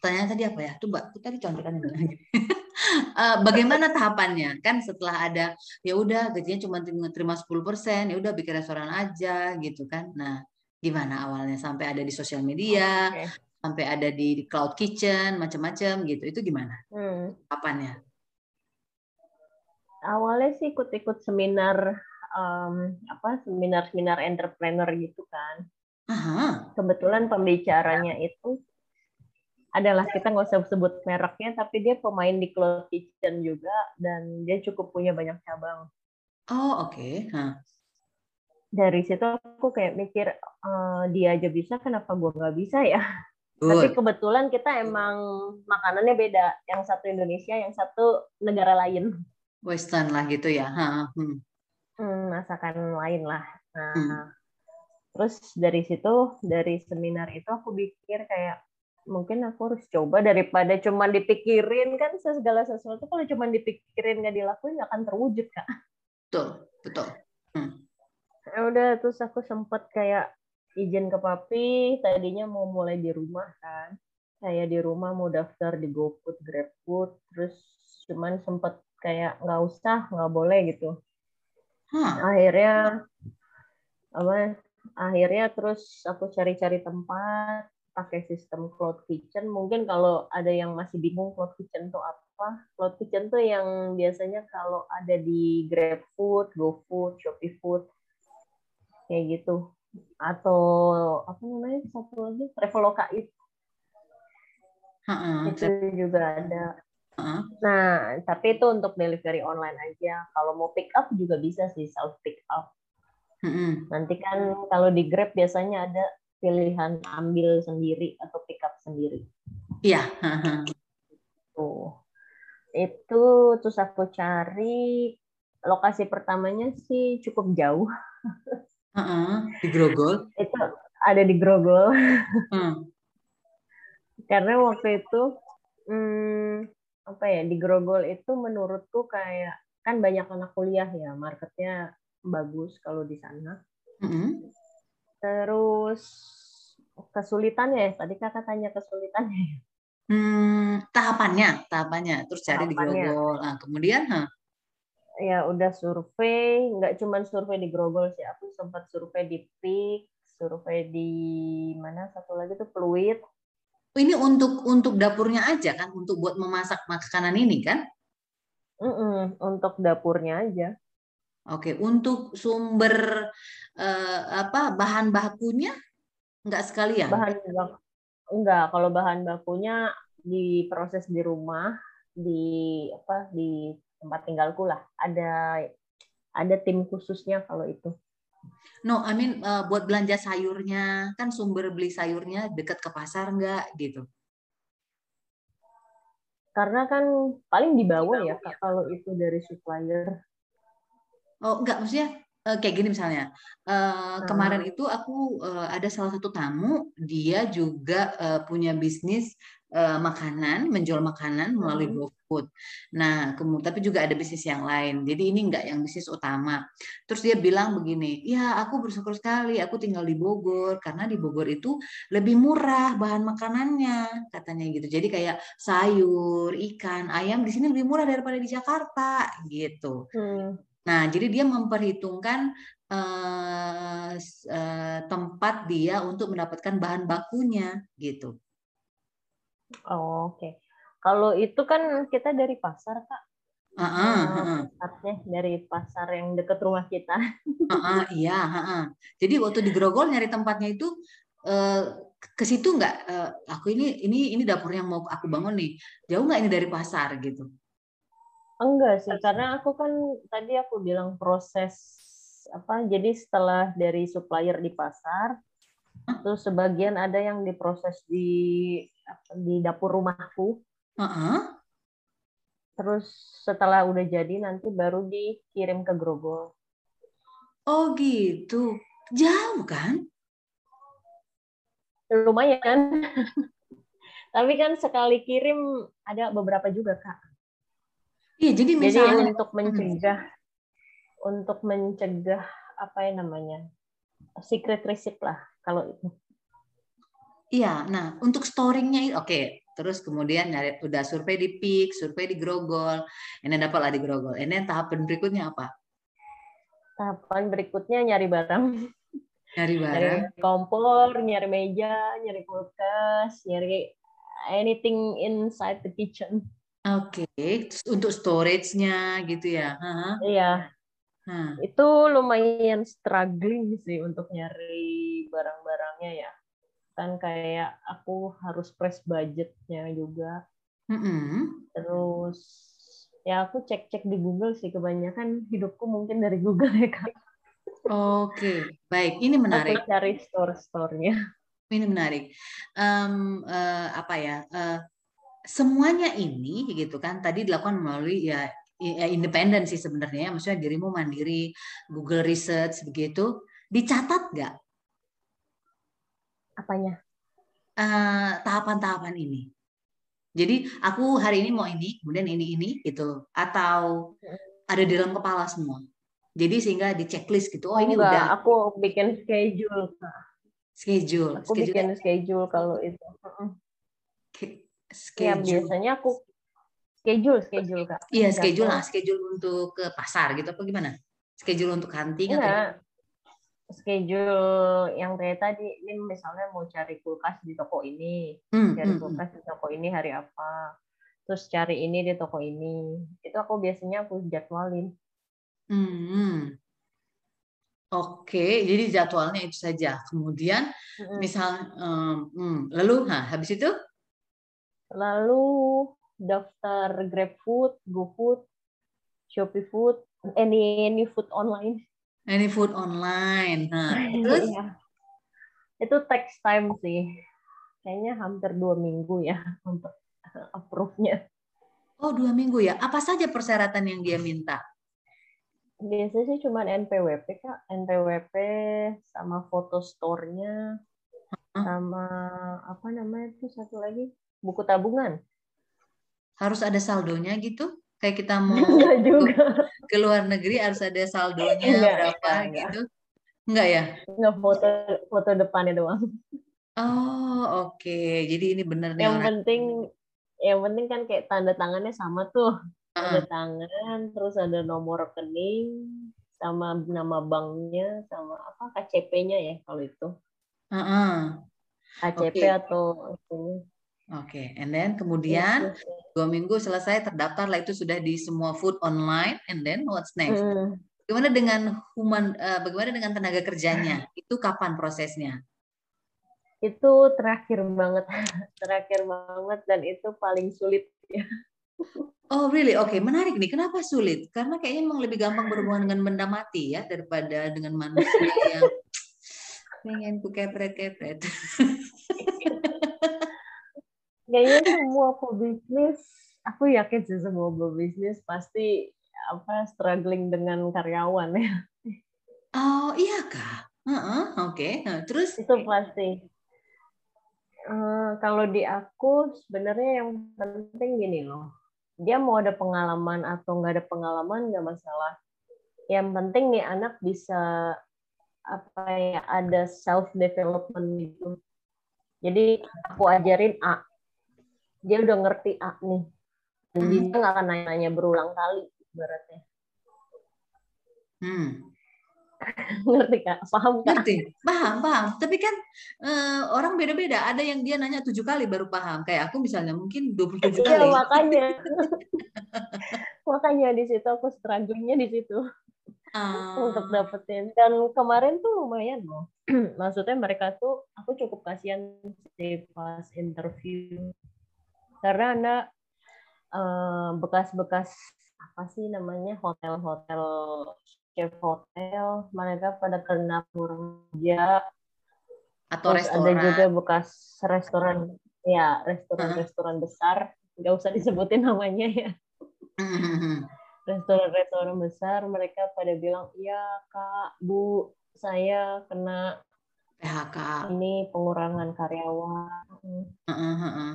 Pertanyaan tadi apa ya? Tuh, Mbak, tadi contohkan uh, (laughs) bagaimana tahapannya kan setelah ada ya udah gajinya cuma terima 10% ya udah bikin restoran aja gitu kan nah gimana awalnya sampai ada di sosial media okay. sampai ada di, di cloud kitchen macam-macam gitu itu gimana hmm. tahapannya awalnya sih ikut-ikut seminar um, apa seminar-seminar entrepreneur gitu kan Aha. kebetulan pembicaranya itu adalah kita nggak usah sebut mereknya tapi dia pemain di cloud kitchen juga dan dia cukup punya banyak cabang oh oke okay. huh. dari situ aku kayak mikir uh, dia aja bisa kenapa gue nggak bisa ya Good. tapi kebetulan kita emang makanannya beda yang satu Indonesia yang satu negara lain Western lah gitu ya hmm. Hmm, masakan lain lah nah hmm. terus dari situ dari seminar itu aku pikir kayak mungkin aku harus coba daripada cuma dipikirin kan segala sesuatu kalau cuma dipikirin nggak dilakuin nggak akan terwujud kak betul betul hmm. ya udah terus aku sempet kayak izin ke papi tadinya mau mulai di rumah kan saya di rumah mau daftar di GoFood GrabFood terus cuman sempet kayak nggak usah nggak boleh gitu huh. akhirnya apa akhirnya terus aku cari-cari tempat pakai sistem cloud kitchen. Mungkin kalau ada yang masih bingung cloud kitchen itu apa, cloud kitchen tuh yang biasanya kalau ada di GrabFood, GoFood, ShopeeFood, kayak gitu. Atau apa namanya satu lagi Traveloka itu. Uh-uh. Itu juga ada. Uh-uh. Nah, tapi itu untuk delivery online aja. Kalau mau pick up juga bisa sih self pick up. Uh-uh. Nanti kan kalau di Grab biasanya ada pilihan ambil sendiri atau pick up sendiri. Iya. Tuh. Itu terus aku cari lokasi pertamanya sih cukup jauh. Uh-uh. Di Grogol? Itu ada di Grogol. Hmm. Karena waktu itu hmm, apa ya di Grogol itu menurutku kayak kan banyak anak kuliah ya marketnya bagus kalau di sana. Mm-hmm. Terus kesulitannya ya, tadi kakak tanya kesulitannya. Hmm, tahapannya, tahapannya, terus cari tahapannya. di Grogol. Nah, kemudian, huh? ya udah survei, nggak cuma survei di Grogol sih, aku sempat survei di PIK, survei di mana satu lagi tuh Fluid. Ini untuk untuk dapurnya aja kan, untuk buat memasak makanan ini kan? Mm -mm, untuk dapurnya aja. Oke, untuk sumber eh, apa bahan bakunya enggak sekalian? Bahan baku enggak, kalau bahan bakunya diproses di rumah, di apa di tempat tinggalku lah. Ada ada tim khususnya kalau itu. No, I mean uh, buat belanja sayurnya, kan sumber beli sayurnya dekat ke pasar enggak gitu? Karena kan paling dibawa ya Kak kalau itu dari supplier. Oh, enggak maksudnya uh, kayak gini misalnya. Uh, kemarin itu aku uh, ada salah satu tamu, dia juga uh, punya bisnis uh, makanan, menjual makanan melalui hmm. GoFood. Nah, kemudian tapi juga ada bisnis yang lain. Jadi ini enggak yang bisnis utama. Terus dia bilang begini, "Ya, aku bersyukur sekali aku tinggal di Bogor karena di Bogor itu lebih murah bahan makanannya," katanya gitu. Jadi kayak sayur, ikan, ayam di sini lebih murah daripada di Jakarta gitu. Hmm. Nah, jadi dia memperhitungkan uh, uh, tempat dia untuk mendapatkan bahan bakunya gitu. Oh, Oke, okay. kalau itu kan kita dari pasar kak. Uh -uh, uh -uh. dari pasar yang dekat rumah kita. Uh -uh, (laughs) iya, uh -uh. jadi waktu di Grogol nyari tempatnya itu uh, ke situ nggak? Uh, aku ini ini ini dapur yang mau aku bangun nih, jauh nggak ini dari pasar gitu? Enggak sih, karena aku kan tadi aku bilang proses apa jadi setelah dari supplier di pasar terus sebagian ada yang diproses di di dapur rumahku. Uh -huh. terus setelah udah jadi nanti baru dikirim ke Grogol. Oh gitu. Jauh kan? Lumayan. (laughs) Tapi kan sekali kirim ada beberapa juga kak iya jadi misalnya jadi untuk mencegah untuk mencegah apa yang namanya secret receipt lah kalau itu. Iya, nah untuk storingnya oke, okay. terus kemudian nyari udah survei di Pik, survei di Grogol, ini dapatlah di Grogol. Ini tahapan berikutnya apa? Tahapan berikutnya nyari barang. Nyari barang. Nyari kompor, nyari meja, nyari kulkas, nyari anything inside the kitchen. Oke, okay. untuk storage-nya gitu ya? Iya, Hmm. Itu lumayan struggling sih untuk nyari barang-barangnya ya. Kan kayak aku harus press budgetnya juga. Mm-hmm. Terus ya aku cek-cek di Google sih kebanyakan hidupku mungkin dari Google ya kan. Oke, baik. Ini menarik. Aku cari store-store-nya. Ini menarik. Um, uh, apa ya? Uh, semuanya ini gitu kan tadi dilakukan melalui ya ya independen sih sebenarnya ya. maksudnya dirimu mandiri Google Research begitu. Dicatat nggak? Apanya? Uh, tahapan-tahapan ini. Jadi aku hari ini mau ini kemudian ini ini gitu atau ada di dalam kepala semua. Jadi sehingga di checklist gitu oh, ini Enggak, udah. aku bikin schedule schedule aku schedule. bikin schedule kalau itu schedule. Ya, biasanya aku schedule schedule kak iya schedule lah schedule untuk ke pasar gitu apa gimana schedule untuk hunting atau schedule yang kayak tadi ini misalnya mau cari kulkas di toko ini hmm, cari hmm, hmm. kulkas di toko ini hari apa terus cari ini di toko ini itu aku biasanya aku jadwalin hmm. hmm. Oke, jadi jadwalnya itu saja. Kemudian, hmm. misal, um, hmm, lalu, nah, habis itu? Lalu daftar GrabFood, GoFood, Shopee Food, any any food online. Any food online. Nah, (laughs) terus iya. itu text time sih. Kayaknya hampir dua minggu ya untuk approve-nya. Oh, dua minggu ya. Apa saja persyaratan yang dia minta? Biasanya sih cuma NPWP, Kak. NPWP sama foto store-nya, sama apa namanya itu satu lagi? Buku tabungan harus ada saldonya gitu? Kayak kita mau (laughs) juga. ke luar negeri harus ada saldonya enggak, berapa enggak. gitu? Enggak ya? Enggak foto foto depannya doang. Oh, oke. Okay. Jadi ini benar nih. Yang orang. penting yang penting kan kayak tanda tangannya sama tuh. Tanda uh. tangan, terus ada nomor rekening, sama nama banknya, sama apa KCP-nya ya kalau itu. Uh -uh. KCP okay. atau itu. Oke, okay. and then kemudian yes, dua minggu selesai terdaftar lah itu sudah di semua food online, and then what's next? Hmm. Bagaimana dengan human? Uh, bagaimana dengan tenaga kerjanya? Itu kapan prosesnya? Itu terakhir banget, (laughs) terakhir banget dan itu paling sulit ya. Oh really? Oke, okay. menarik nih. Kenapa sulit? Karena kayaknya emang lebih gampang berhubungan dengan benda mati ya daripada dengan manusia yang (laughs) pengen ku kepret-kepret. (laughs) kayaknya semua pebisnis aku yakin sih semua pebisnis pasti apa struggling dengan karyawan ya. Oh iya kak uh -uh, oke. Okay. nah, terus? Itu pasti. Uh, kalau di aku sebenarnya yang penting gini loh. Dia mau ada pengalaman atau nggak ada pengalaman nggak masalah. Yang penting nih anak bisa apa ya ada self development gitu. Jadi aku ajarin A dia udah ngerti A nih. Dan hmm. dia nggak akan nanya-nanya berulang kali berarti hmm. (laughs) ngerti kak? Paham kak? Ngerti. Paham paham. Tapi kan uh, orang beda-beda. Ada yang dia nanya tujuh kali baru paham. Kayak aku misalnya mungkin 27 iya, kali. iya makanya. (laughs) Makanya di situ aku strugglingnya di situ. Uh. untuk dapetin. Dan kemarin tuh lumayan loh. (clears throat) Maksudnya mereka tuh aku cukup kasihan sih pas interview karena anda bekas bekas-bekas apa sih namanya hotel-hotel chef hotel, mereka pada kena kerja. Atau Terus restoran. ada juga bekas restoran, ya restoran-restoran uh besar, nggak usah disebutin (laughs) namanya ya. Restoran-restoran besar, mereka pada bilang, iya kak, bu, saya kena PHK. Ini pengurangan karyawan. Uh -uh.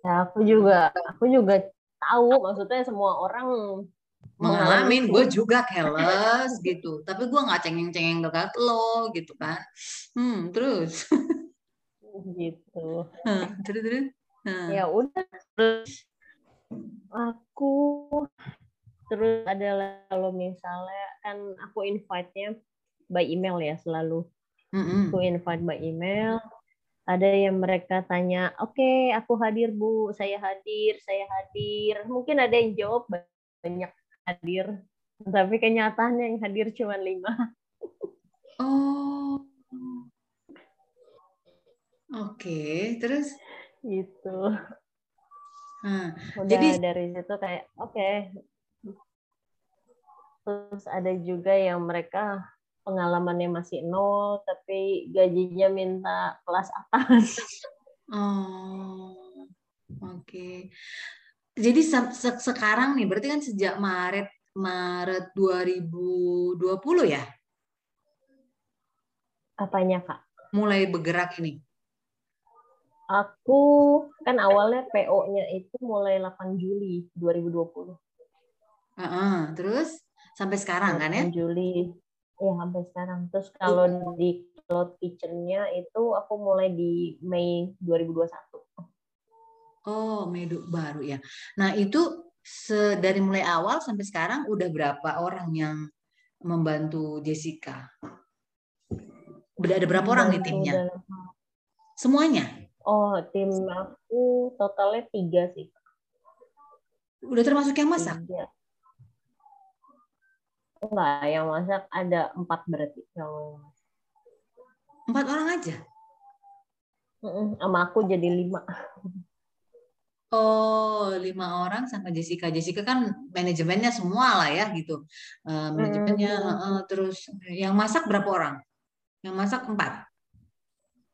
Ya, aku juga, aku juga tahu maksudnya semua orang mengalami gue juga keles gitu. Tapi gue nggak cengeng-cengeng dekat lo gitu kan. Hmm terus? Gitu. Terus terus? Ya udah terus aku terus ada kalau misalnya kan aku invite-nya by email ya selalu. Mm -hmm. aku invite by email ada yang mereka tanya, oke, okay, aku hadir bu, saya hadir, saya hadir. Mungkin ada yang jawab banyak hadir, tapi kenyataannya yang hadir cuma lima. Oh, oke, okay. terus? Gitu. Hmm. Udah Jadi dari situ kayak, oke. Okay. Terus ada juga yang mereka pengalamannya masih nol tapi gajinya minta kelas atas. Oh, oke. Okay. Jadi se se sekarang nih berarti kan sejak Maret Maret 2020 ya? Apanya kak? Mulai bergerak ini. Aku kan awalnya PO-nya itu mulai 8 Juli 2020. Uh -uh, terus sampai sekarang kan ya? Juli ya sampai sekarang. Terus kalau di cloud kitchen-nya itu aku mulai di Mei 2021. Oh, Mei baru ya. Nah, itu dari mulai awal sampai sekarang udah berapa orang yang membantu Jessica? Ada berapa orang nih timnya? Semuanya? Oh, tim aku totalnya tiga sih. Udah termasuk yang masak? Tiga. Enggak, yang masak ada empat berarti. Yang... Empat orang aja? Sama aku jadi lima. Oh, lima orang sama Jessica. Jessica kan manajemennya semua lah ya gitu. Uh, manajemennya hmm. uh, terus yang masak berapa orang? Yang masak empat?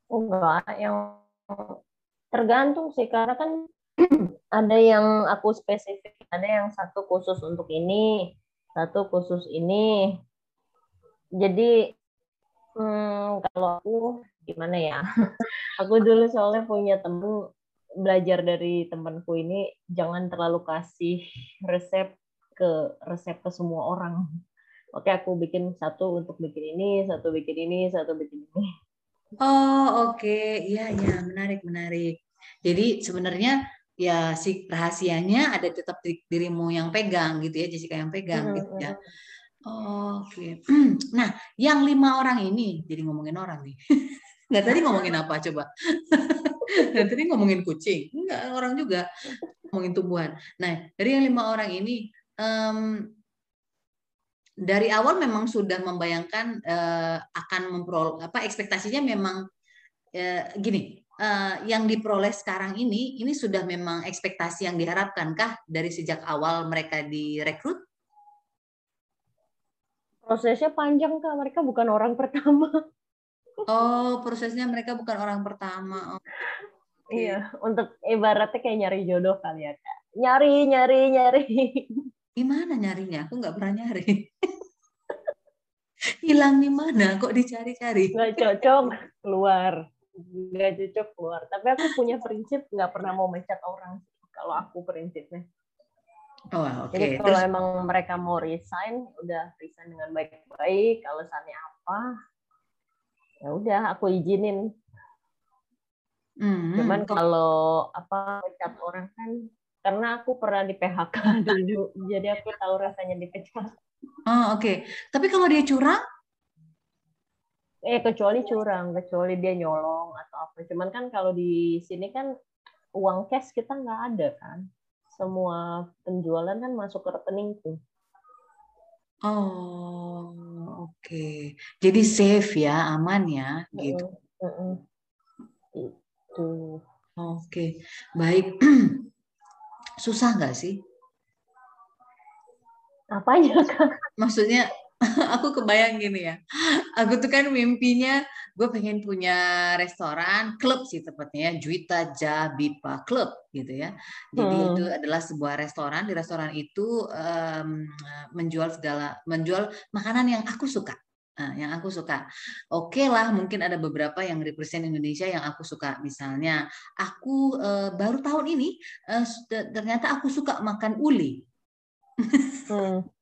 Enggak, yang tergantung sih karena kan (clears throat) ada yang aku spesifik, ada yang satu khusus untuk ini, satu khusus ini. Jadi hmm, kalau aku gimana ya? (laughs) aku dulu soalnya punya temen belajar dari temanku ini jangan terlalu kasih resep ke resep ke semua orang. Oke, aku bikin satu untuk bikin ini, satu bikin ini, satu bikin ini. Oh, oke. Okay. Iya, iya, menarik, menarik. Jadi sebenarnya ya si rahasianya ada tetap dirimu yang pegang gitu ya Jessica yang pegang hmm, gitu ya. oh, oke. Okay. (clears throat) nah yang lima orang ini jadi ngomongin orang nih. (laughs) Nggak tadi ngomongin apa coba? (laughs) Nggak tadi ngomongin kucing? Nggak orang juga. Ngomongin tumbuhan. Nah dari yang lima orang ini um, dari awal memang sudah membayangkan uh, akan memperoleh apa ekspektasinya memang uh, gini uh, yang diperoleh sekarang ini ini sudah memang ekspektasi yang diharapkan kah dari sejak awal mereka direkrut? Prosesnya panjang kak, mereka bukan orang pertama. Oh, prosesnya mereka bukan orang pertama. Oh. Okay. Iya, untuk ibaratnya kayak nyari jodoh kali ya kak. Nyari, nyari, nyari. Gimana nyarinya? Aku nggak pernah nyari. (laughs) Hilang di mana? Kok dicari-cari? Nggak cocok, keluar nggak cocok keluar tapi aku punya prinsip nggak pernah mau mencat orang kalau aku prinsipnya Oh, okay. Jadi kalau Terus, emang mereka mau resign, udah resign dengan baik-baik. Kalau alasannya apa, ya udah aku izinin. Mm-hmm. Cuman kalau apa pecat orang kan, karena aku pernah di PHK (laughs) dulu, jadi aku tahu rasanya dipecat. Oh oke. Okay. Tapi kalau dia curang? Eh kecuali curang kecuali dia nyolong atau apa. Cuman kan kalau di sini kan uang cash kita nggak ada kan. Semua penjualan kan masuk ke rekeningku oh oke. Okay. jadi safe ya aman ya gitu. Uh, uh. itu. Oke. Okay. baik. (clears throat) Susah nggak sih? Apanya kan maksudnya (laughs) aku kebayang gini ya. Aku tuh kan mimpinya gue pengen punya restoran, klub sih tepatnya ya, Juita Jabipa Club gitu ya. Jadi hmm. itu adalah sebuah restoran. Di restoran itu um, menjual segala, menjual makanan yang aku suka. Nah, yang aku suka. Oke okay lah, mungkin ada beberapa yang represent Indonesia yang aku suka. Misalnya, aku uh, baru tahun ini uh, ternyata aku suka makan uli. hmm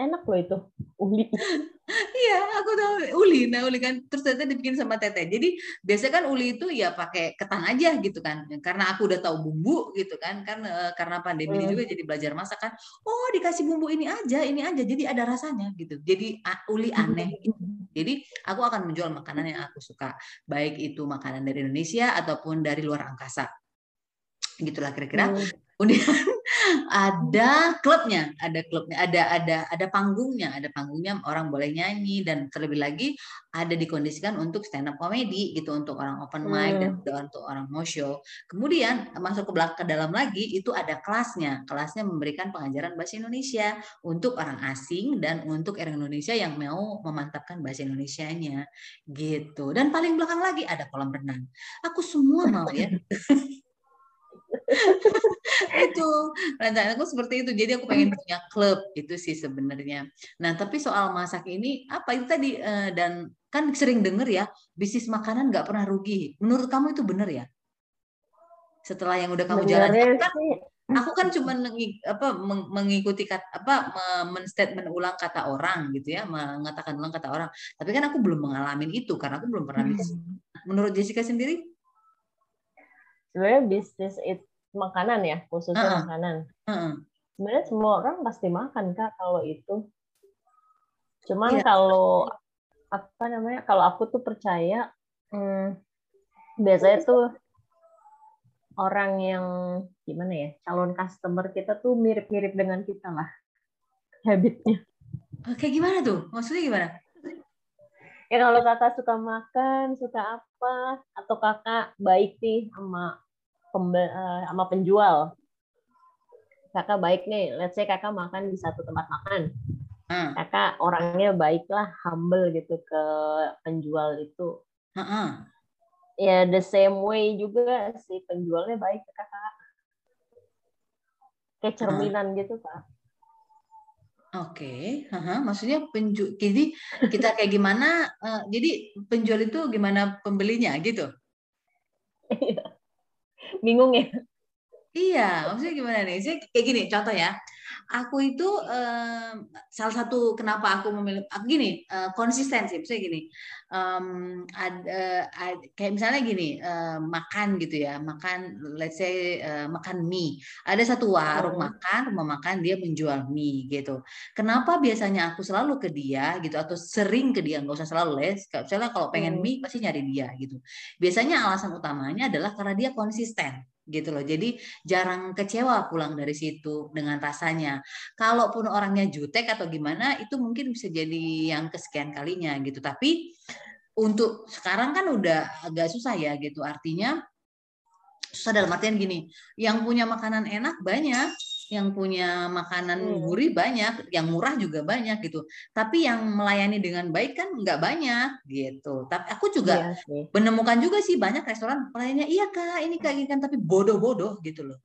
enak loh itu uli. (laughs) Iya aku tahu uli. Nah uli kan terus ternyata dibikin sama teteh jadi biasanya kan uli itu ya pakai ketan aja gitu kan. Karena aku udah tahu bumbu gitu kan. Kan e, karena pandemi hmm. juga jadi belajar masak kan. Oh dikasih bumbu ini aja ini aja. Jadi ada rasanya gitu. Jadi uli aneh. Gitu. jadi aku akan menjual makanan yang aku suka. Baik itu makanan dari Indonesia ataupun dari luar angkasa. Gitulah kira-kira. Hmm. Kemudian (laughs) ada klubnya, ada klubnya, ada ada ada panggungnya, ada panggungnya orang boleh nyanyi dan terlebih lagi ada dikondisikan untuk stand up comedy gitu untuk orang open mic hmm. dan untuk orang mau show. Kemudian masuk ke belakang ke dalam lagi itu ada kelasnya. Kelasnya memberikan pengajaran bahasa Indonesia untuk orang asing dan untuk orang Indonesia yang mau memantapkan bahasa Indonesianya gitu. Dan paling belakang lagi ada kolam renang. Aku semua mau ya. (laughs) itu rencana aku seperti itu. Jadi aku pengen punya klub itu sih sebenarnya. Nah tapi soal masak ini apa itu tadi uh, dan kan sering denger ya bisnis makanan nggak pernah rugi. Menurut kamu itu benar ya? Setelah yang udah kamu jalan kan aku kan cuma apa mengikuti kata apa menstatement ulang kata orang gitu ya mengatakan ulang kata orang. Tapi kan aku belum mengalami itu karena aku belum pernah bisnis. Menurut Jessica sendiri sebenarnya bisnis itu makanan ya khususnya uh -uh. makanan uh -uh. sebenarnya semua orang pasti makan kak kalau itu cuman yeah. kalau apa namanya kalau aku tuh percaya hmm, biasanya tuh orang yang gimana ya calon customer kita tuh mirip-mirip dengan kita lah habitnya oke gimana tuh maksudnya gimana ya kalau kakak suka makan suka apa atau kakak baik nih sama uh, sama penjual. Kakak baik nih, let's say kakak makan di satu tempat makan. Hmm. Kakak orangnya baiklah, humble gitu ke penjual itu. Hmm. Ya the same way juga si penjualnya baik ke kakak. Kayak cerminan hmm. gitu kak. Oke, okay. uh-huh. maksudnya penjual. Jadi kita kayak gimana? Uh, jadi penjual itu gimana pembelinya gitu? Iya bingung ya Iya, maksudnya gimana nih? Saya kayak gini, contoh ya. Aku itu um, salah satu kenapa aku memilih aku gini uh, konsisten sih, misalnya gini. Um, ada uh, kayak misalnya gini uh, makan gitu ya, makan let's say uh, makan mie. Ada satu warung oh. makan, rumah makan dia menjual mie gitu. Kenapa biasanya aku selalu ke dia gitu atau sering ke dia nggak usah selalu les. Misalnya kalau pengen hmm. mie pasti nyari dia gitu. Biasanya alasan utamanya adalah karena dia konsisten gitu loh. Jadi jarang kecewa pulang dari situ dengan rasanya. Kalaupun orangnya jutek atau gimana itu mungkin bisa jadi yang kesekian kalinya gitu. Tapi untuk sekarang kan udah agak susah ya gitu. Artinya susah dalam artian gini, yang punya makanan enak banyak, yang punya makanan hmm. gurih banyak, yang murah juga banyak gitu. Tapi yang melayani dengan baik kan nggak banyak gitu. Tapi aku juga iya menemukan juga sih banyak restoran pelayannya iya kak ini kak ini kan tapi bodoh-bodoh gitu loh.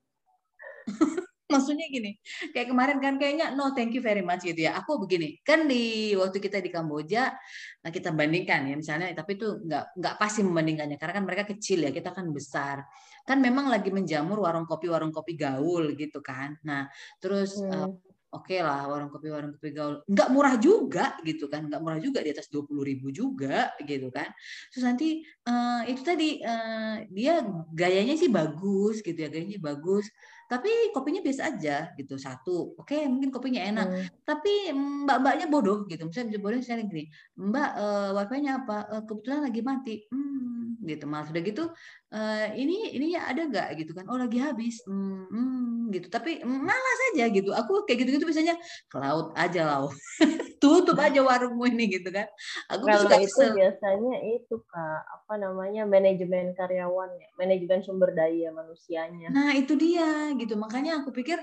(laughs) Maksudnya gini, kayak kemarin kan kayaknya no thank you very much gitu ya. Aku begini, kan di waktu kita di Kamboja, nah kita bandingkan ya misalnya, tapi itu nggak nggak pasti membandingkannya karena kan mereka kecil ya, kita kan besar kan memang lagi menjamur warung kopi warung kopi gaul gitu kan. Nah terus hmm. uh, oke okay lah warung kopi warung kopi gaul. Nggak murah juga gitu kan nggak murah juga di atas dua puluh ribu juga gitu kan. Terus nanti uh, itu tadi uh, dia gayanya sih bagus gitu ya gayanya bagus. Tapi kopinya biasa aja gitu satu. Oke okay, mungkin kopinya enak. Hmm. tapi mbak-mbaknya bodoh gitu. Misalnya bodoh misalnya gini mbak uh, wifi-nya apa? Uh, kebetulan lagi mati. Hmm, gitu. Malah sudah gitu uh, ini ininya ada nggak gitu kan? Oh lagi habis. Hmm, hmm, gitu. Tapi malas aja gitu. Aku kayak gitu gitu biasanya ke laut aja lau (laughs) tutup aja warungmu ini gitu kan. Aku Kalau suka itu biasanya itu kak. Apa namanya manajemen karyawan ya. Manajemen sumber daya manusianya. Nah itu dia gitu. Makanya aku pikir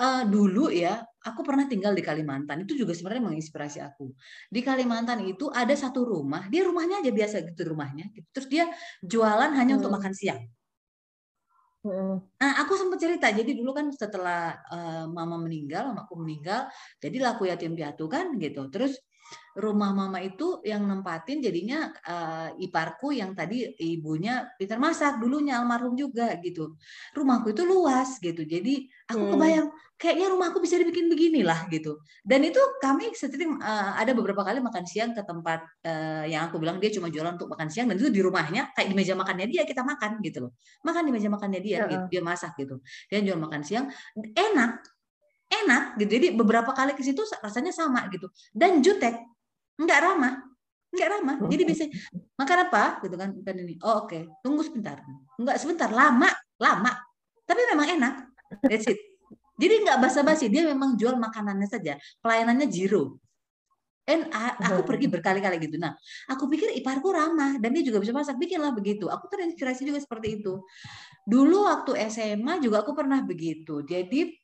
uh, dulu ya aku pernah tinggal di Kalimantan itu juga sebenarnya menginspirasi aku di Kalimantan itu ada satu rumah dia rumahnya aja biasa gitu rumahnya gitu. terus dia jualan hanya hmm. untuk makan siang hmm. Nah, aku sempat cerita. Jadi dulu kan setelah uh, mama meninggal, mamaku meninggal, jadi laku yatim piatu kan gitu. Terus rumah mama itu yang nempatin jadinya uh, iparku yang tadi ibunya pintar masak dulunya almarhum juga gitu. Rumahku itu luas gitu. Jadi aku hmm. kebayang kayaknya rumahku bisa dibikin beginilah gitu. Dan itu kami sering uh, ada beberapa kali makan siang ke tempat uh, yang aku bilang dia cuma jualan untuk makan siang dan itu di rumahnya kayak di meja makannya dia kita makan gitu loh. Makan di meja makannya dia uh gitu, dia masak gitu. Dia jual makan siang enak enak gitu. Jadi beberapa kali ke situ rasanya sama gitu. Dan jutek nggak ramah nggak ramah jadi bisa makan apa gitu kan kan ini oh oke okay. tunggu sebentar nggak sebentar lama lama tapi memang enak that's it jadi nggak basa-basi dia memang jual makanannya saja pelayanannya zero And aku pergi berkali-kali gitu. Nah, aku pikir iparku ramah dan dia juga bisa masak. Bikinlah begitu. Aku terinspirasi juga seperti itu. Dulu waktu SMA juga aku pernah begitu. Jadi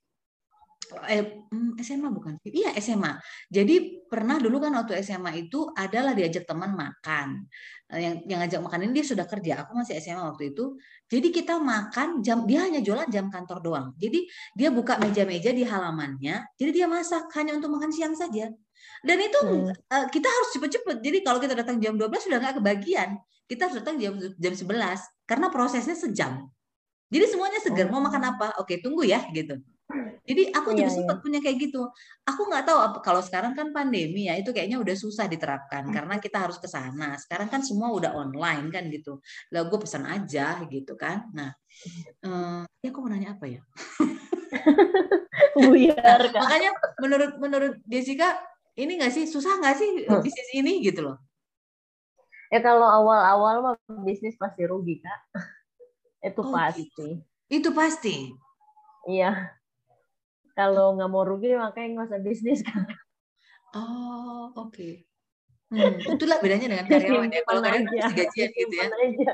eh, SMA hmm, bukan iya SMA jadi pernah dulu kan waktu SMA itu adalah diajak teman makan. Eh, yang yang ngajak makan ini dia sudah kerja aku masih SMA waktu itu. Jadi kita makan jam dia hanya jualan jam kantor doang. Jadi dia buka meja-meja di halamannya jadi dia masak hanya untuk makan siang saja. Dan itu hmm. uh, kita harus cepet-cepet. Jadi kalau kita datang jam 12 sudah nggak kebagian. Kita harus datang jam jam 11 karena prosesnya sejam. Jadi semuanya segar. Mau makan oh. apa? Oke tunggu ya gitu jadi aku juga iya, sempat iya. punya kayak gitu. Aku nggak tahu kalau sekarang kan pandemi ya itu kayaknya udah susah diterapkan hmm. karena kita harus ke sana. Sekarang kan semua udah online kan gitu. Lah gue pesan aja gitu kan. Nah, eh, ya aku mau nanya apa ya? (laughs) Buyar, nah, makanya menurut menurut Jessica ini nggak sih susah nggak sih hmm. bisnis ini gitu loh? Ya kalau awal-awal mah bisnis pasti rugi kak. (laughs) Itu oh, pasti. Gitu. Itu pasti. Iya kalau nggak mau rugi makanya nggak usah bisnis kan oh oke. Okay. hmm, itulah bedanya dengan karyawan ya. Kalau karyawan kan gajian gitu ya. Aja.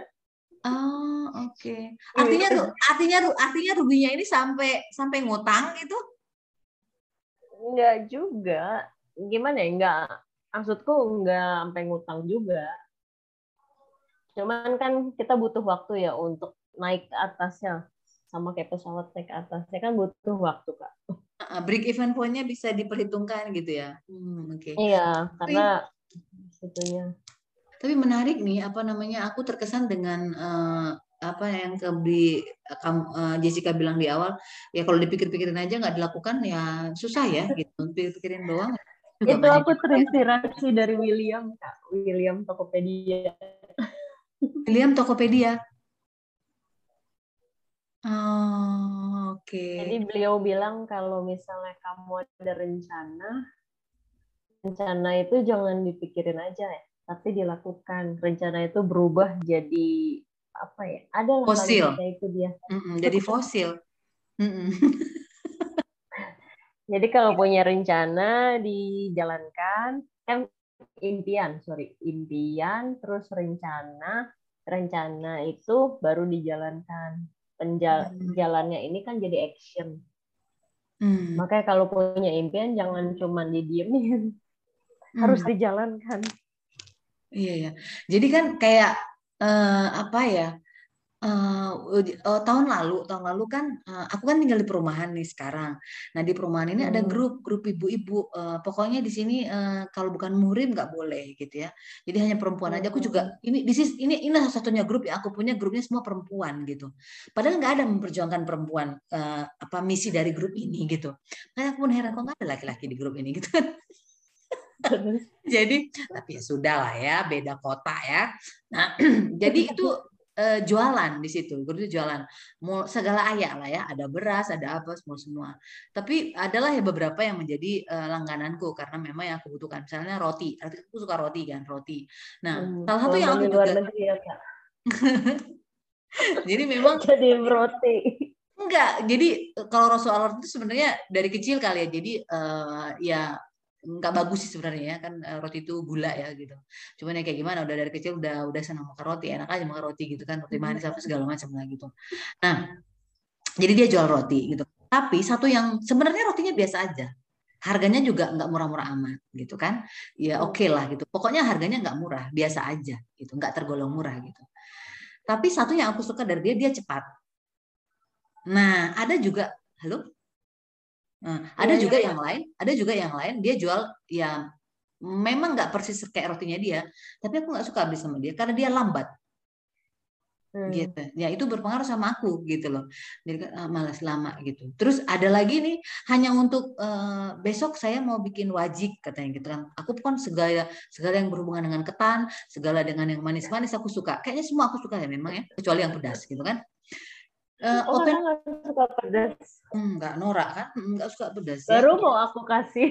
oh oke. Okay. artinya tuh artinya artinya ruginya ini sampai sampai ngutang gitu? Enggak juga. Gimana ya? Enggak maksudku enggak sampai ngutang juga. Cuman kan kita butuh waktu ya untuk naik ke atasnya sama kayak pesawat naik ke atasnya kan butuh waktu kak. Break even pointnya bisa diperhitungkan gitu ya. Hmm, Oke. Okay. Iya karena sebetulnya. Tapi menarik nih apa namanya aku terkesan dengan uh, apa yang ke uh, Jessica bilang di awal ya kalau dipikir-pikirin aja nggak dilakukan ya susah ya (laughs) gitu pikir-pikirin doang. Itu aku terinspirasi dari William kak William Tokopedia. William Tokopedia. Oh, oke. Okay. Jadi beliau bilang kalau misalnya kamu ada rencana, rencana itu jangan dipikirin aja ya, tapi dilakukan. Rencana itu berubah jadi apa ya? Ada fosil. itu dia. Mm -mm, jadi fosil. Mm -mm. (laughs) jadi kalau punya rencana dijalankan, kan impian, sorry, impian, terus rencana, rencana itu baru dijalankan penjalannya hmm. ini kan jadi action. Hmm. Makanya kalau punya impian jangan cuma didiemin, hmm. harus dijalankan. Iya ya. Jadi kan kayak uh, apa ya? Uh, uh, tahun lalu tahun lalu kan uh, aku kan tinggal di perumahan nih sekarang. Nah di perumahan ini hmm. ada grup grup ibu-ibu. Uh, pokoknya di sini uh, kalau bukan murim nggak boleh gitu ya. Jadi hanya perempuan aja. Aku juga ini di ini ini salah satunya grup ya. Aku punya grupnya semua perempuan gitu. Padahal nggak ada memperjuangkan perempuan uh, apa misi dari grup ini gitu. Kayak aku pun heran kok nggak ada laki-laki di grup ini (laughs) gitu jadi tapi ya sudah lah ya beda kota ya. Nah (clears throat) jadi itu uh, jualan di situ, guru itu jualan, mau segala ayak lah ya, ada beras, ada apa semua semua. Tapi adalah ya beberapa yang menjadi uh, langgananku karena memang yang aku butuhkan, misalnya roti, aku suka roti kan, roti. Nah, hmm, salah satu yang aku juga. Negeri ya, Kak. (laughs) jadi memang. (laughs) Jadi roti. Enggak, jadi kalau Rasulullah itu sebenarnya dari kecil kali ya, jadi uh, ya nggak bagus sih sebenarnya ya kan eh, roti itu gula ya gitu. Cuman ya kayak gimana udah dari kecil udah udah senang makan roti enak aja makan roti gitu kan roti manis apa segala macam lah gitu. Nah jadi dia jual roti gitu. Tapi satu yang sebenarnya rotinya biasa aja. Harganya juga nggak murah-murah amat gitu kan. Ya oke okay lah gitu. Pokoknya harganya nggak murah, biasa aja gitu, nggak tergolong murah gitu. Tapi satu yang aku suka dari dia, dia cepat. Nah, ada juga, halo? Nah, ada ya, juga ya. yang lain, ada juga yang lain dia jual ya memang nggak persis kayak rotinya dia, tapi aku nggak suka beli sama dia karena dia lambat. Hmm. gitu ya itu berpengaruh sama aku gitu loh jadi ah, malas lama gitu terus ada lagi nih hanya untuk uh, besok saya mau bikin wajik katanya gitu kan aku pun segala segala yang berhubungan dengan ketan segala dengan yang manis-manis aku suka kayaknya semua aku suka ya memang ya kecuali yang pedas gitu kan Uh, oh, open nggak suka pedas. Enggak, norak kan? Enggak suka pedas. Baru ya. mau aku kasih.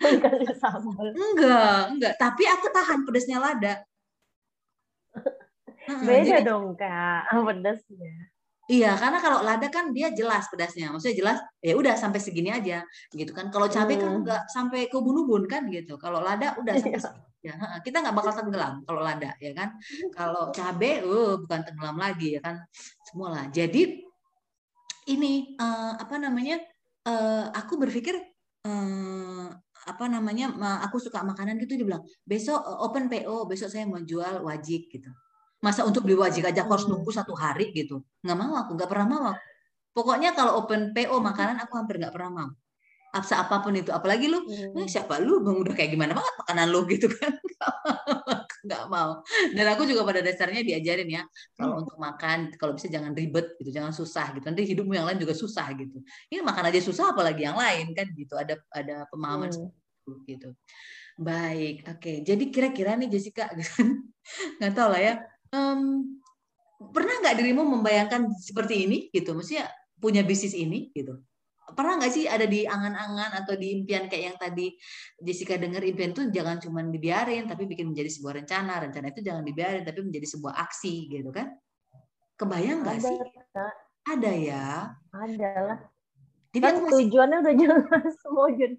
(laughs) kasih sambal. Enggak, enggak. Tapi aku tahan pedasnya lada. (laughs) Beda jadi, dong kak, pedasnya. Iya, karena kalau lada kan dia jelas pedasnya. Maksudnya jelas, ya udah sampai segini aja, gitu kan. Kalau cabai kan hmm. kan nggak sampai ke ubun-ubun kan, gitu. Kalau lada udah (laughs) sampai iya. Ya, kita nggak bakal tenggelam kalau lada, ya kan. Kalau cabai, uh, bukan tenggelam lagi, ya kan. Semua lah. Jadi ini uh, apa namanya? Uh, aku berpikir uh, apa namanya? aku suka makanan gitu, dia bilang besok open PO, besok saya mau jual wajib gitu masa untuk beli wajib aja harus nunggu satu hari gitu nggak mau aku nggak pernah mau pokoknya kalau open PO makanan aku hampir nggak pernah mau apa apa pun itu. Apalagi lu hmm. eh, siapa lu? Bang udah kayak gimana banget makanan lu (laughs) gitu kan. Nggak mau. Dan aku juga pada dasarnya diajarin ya kalau untuk makan kalau bisa jangan ribet gitu jangan susah gitu. Nanti hidupmu yang lain juga susah gitu. Ini makan aja susah apalagi yang lain kan gitu. Ada ada pemahaman hmm. gitu. Baik oke. Okay. jadi kira-kira nih Jessica (laughs) nggak tahu lah ya um, pernah nggak dirimu membayangkan seperti ini gitu? Maksudnya punya bisnis ini gitu pernah nggak sih ada di angan-angan atau di impian kayak yang tadi Jessica dengar impian itu jangan cuma dibiarin tapi bikin menjadi sebuah rencana rencana itu jangan dibiarin tapi menjadi sebuah aksi gitu kan kebayang nggak sih ada ya ada lah jadi kan masih... tujuannya udah jelas (laughs) mau jadi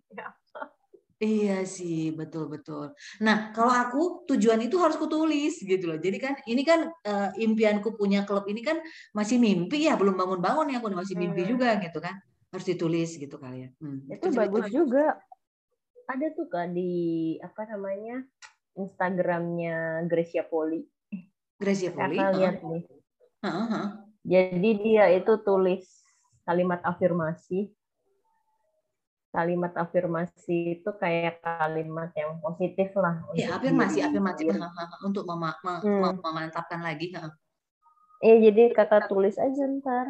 Iya sih, betul-betul. Nah, kalau aku tujuan itu harus kutulis gitu loh. Jadi kan ini kan uh, impianku punya klub ini kan masih mimpi ya, belum bangun-bangun ya, aku masih mimpi hmm. juga gitu kan. Harus ditulis gitu kali ya. Hmm. Itu Terus bagus itu juga. Ada tuh kan di apa namanya Instagramnya Gracia Poli. Gracia Poli. Kakak lihat nih. Uh -huh. Jadi dia itu tulis kalimat afirmasi kalimat afirmasi itu kayak kalimat yang positif lah. Ya, afirmasi, afirmasi untuk mem hmm. memantapkan lagi. Iya, jadi kakak tulis aja ntar.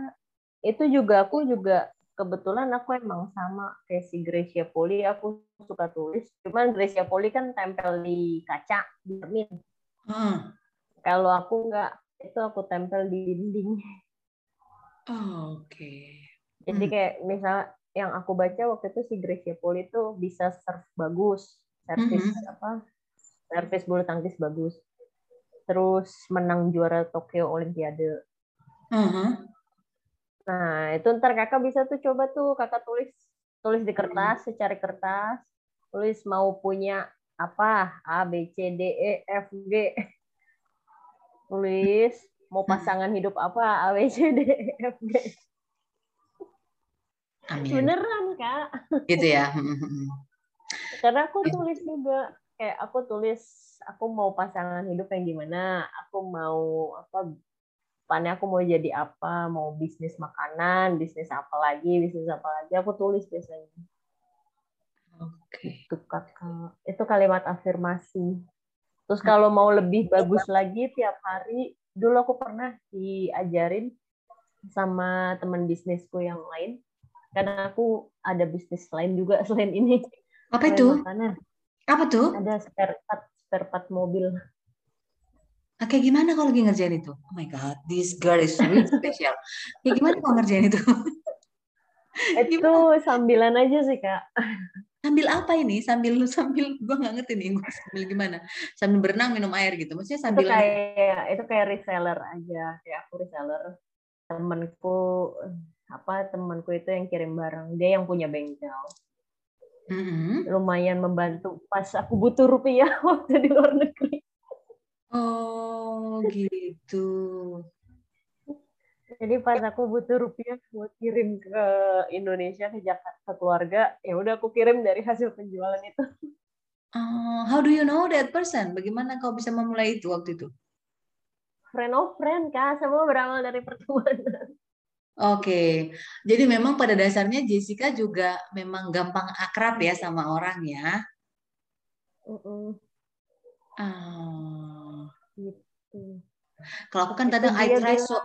Itu juga aku juga kebetulan aku emang sama kayak si Gracia Poli, aku suka tulis. Cuman Gracia Poli kan tempel di kaca, di cermin. Hmm. Kalau aku nggak, itu aku tempel di dinding. Oh, Oke. Okay. Jadi hmm. kayak misal yang aku baca waktu itu si Gracia Poli itu bisa serve bagus, servis mm -hmm. apa? Servis bulu tangkis bagus. Terus menang juara Tokyo Olimpiade. Mm -hmm. Nah, itu ntar kakak bisa tuh coba tuh kakak tulis tulis di kertas, mm. secari kertas, tulis mau punya apa A B C D E F G. Tulis mau pasangan hidup apa A B C D E F G Amin. Beneran kak. Gitu ya. Karena aku tulis juga kayak aku tulis aku mau pasangan hidup yang gimana, aku mau apa depannya aku mau jadi apa, mau bisnis makanan, bisnis apa lagi, bisnis apa lagi, aku tulis biasanya. Oke. Itu kakak, itu kalimat afirmasi. Terus kalau mau lebih bagus lagi tiap hari, dulu aku pernah diajarin sama teman bisnisku yang lain karena aku ada bisnis lain juga (laughs) selain ini. Apa itu? Makanan. Apa tuh? Ada spare part, spare part mobil. Nah, kayak gimana kalau lagi ngerjain itu? Oh my god, this girl is really special. Kayak gimana kalau ngerjain itu? (laughs) itu sambilan aja sih kak. Sambil apa ini? Sambil sambil gue nggak ngerti nih sambil gimana? Sambil berenang minum air gitu. Maksudnya sambil itu kayak itu kayak reseller aja, kayak aku reseller. Temenku apa temanku itu yang kirim barang dia yang punya bengkel mm-hmm. lumayan membantu pas aku butuh rupiah (laughs) waktu di luar negeri oh gitu Jadi pas aku butuh rupiah buat kirim ke Indonesia ke Jakarta ke keluarga, ya udah aku kirim dari hasil penjualan itu. Uh, how do you know that person? Bagaimana kau bisa memulai itu waktu itu? Friend of friend, Kak. Semua berawal dari pertemanan. Oke, okay. jadi memang pada dasarnya Jessica juga memang gampang akrab ya sama orang ya. Uh -uh. Uh. Gitu. Kalau aku kan kadang I try so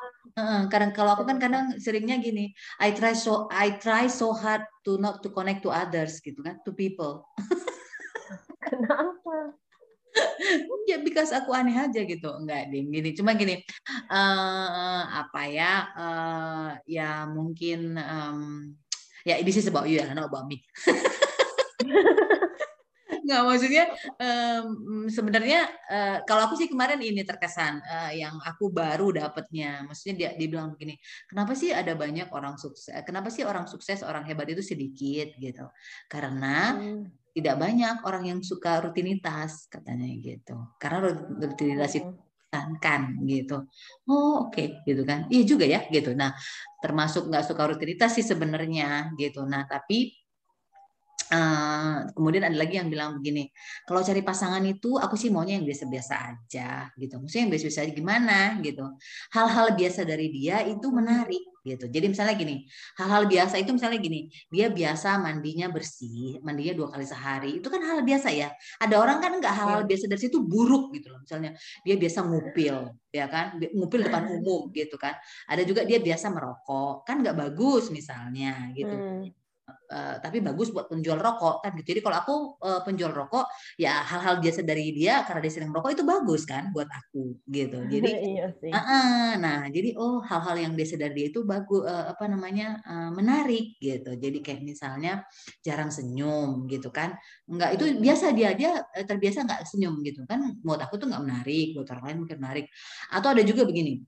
kadang kalau aku kan kadang seringnya gini, I try so I try so hard to not to connect to others gitu kan, to people. (laughs) Kenapa? (laughs) ya because aku aneh aja gitu enggak ding gini cuma gini uh, apa ya uh, ya mungkin um, ya ini sih about you ya not about me (laughs) nggak maksudnya um, sebenarnya uh, kalau aku sih kemarin ini terkesan uh, yang aku baru dapetnya maksudnya dia dibilang begini kenapa sih ada banyak orang sukses kenapa sih orang sukses orang hebat itu sedikit? Gitu. Karena hmm. tidak banyak orang yang suka rutinitas katanya gitu. Karena rutinitas itu kan gitu. Oh oke okay. gitu kan. Iya juga ya gitu. Nah termasuk nggak suka rutinitas sih sebenarnya gitu. Nah tapi Uh, kemudian ada lagi yang bilang begini, kalau cari pasangan itu aku sih maunya yang biasa-biasa aja gitu. Maksudnya yang biasa-biasa aja gimana gitu. Hal-hal biasa dari dia itu menarik gitu. Jadi misalnya gini, hal-hal biasa itu misalnya gini, dia biasa mandinya bersih, mandinya dua kali sehari. Itu kan hal biasa ya. Ada orang kan nggak hal-hal iya. biasa dari situ buruk gitu loh. Misalnya dia biasa ngupil, ya kan, ngupil depan umum gitu kan. Ada juga dia biasa merokok, kan nggak bagus misalnya gitu. Hmm uh, tapi bagus buat penjual rokok kan gitu. Jadi kalau aku uh, penjual rokok ya hal-hal biasa dari dia karena dia sering rokok itu bagus kan buat aku gitu. (laughs) Jadi iya sih. Uh, uh, nah jadi oh hal-hal yang biasa dari dia itu bagus uh, apa namanya uh, menarik gitu. Jadi kayak misalnya jarang senyum gitu kan. Enggak itu biasa dia dia terbiasa nggak senyum gitu kan. Buat aku tuh nggak menarik, buat orang lain mungkin menarik. Atau ada juga begini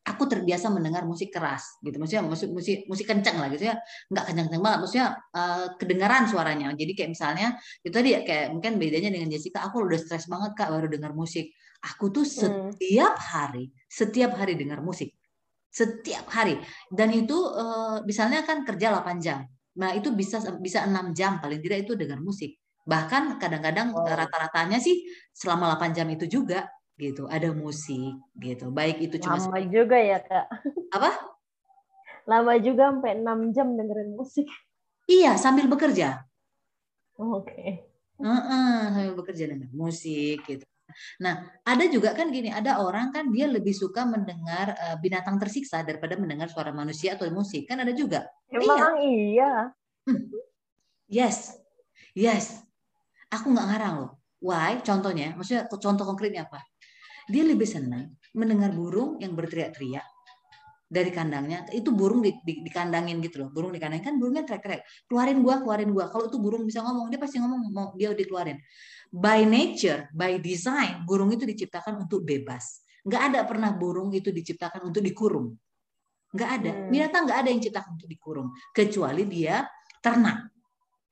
aku terbiasa mendengar musik keras gitu. Maksudnya musik musik musik kencang lah gitu ya. Nggak kencang-kencang banget maksudnya uh, kedengaran suaranya. Jadi kayak misalnya itu tadi ya kayak mungkin bedanya dengan Jessica aku udah stres banget kak baru dengar musik. Aku tuh hmm. setiap hari setiap hari dengar musik. Setiap hari. Dan itu uh, misalnya kan kerja 8 jam. Nah itu bisa bisa enam jam paling tidak itu dengar musik. Bahkan kadang-kadang oh. rata-ratanya sih selama 8 jam itu juga gitu ada musik gitu. Baik itu cuma lama juga ya kak. Apa? Lama juga sampai enam jam dengerin musik. Iya sambil bekerja. Oke. Okay. uh -uh, sambil bekerja dengan musik gitu. Nah ada juga kan gini ada orang kan dia lebih suka mendengar uh, binatang tersiksa daripada mendengar suara manusia atau musik. Kan ada juga. Emang iya, iya. Hmm. yes. Yes. Aku nggak ngarang loh. Why? Contohnya maksudnya contoh konkretnya apa dia lebih senang mendengar burung yang berteriak-teriak dari kandangnya. Itu burung di, di, dikandangin gitu loh burung dikandangin. Kan burungnya teriak-teriak keluarin gua keluarin gua. Kalau itu burung bisa ngomong dia pasti ngomong mau dia dikeluarin. By nature by design burung itu diciptakan untuk bebas. Nggak ada pernah burung itu diciptakan untuk dikurung. Nggak ada. Hmm. binatang nggak ada yang diciptakan untuk dikurung. Kecuali dia ternak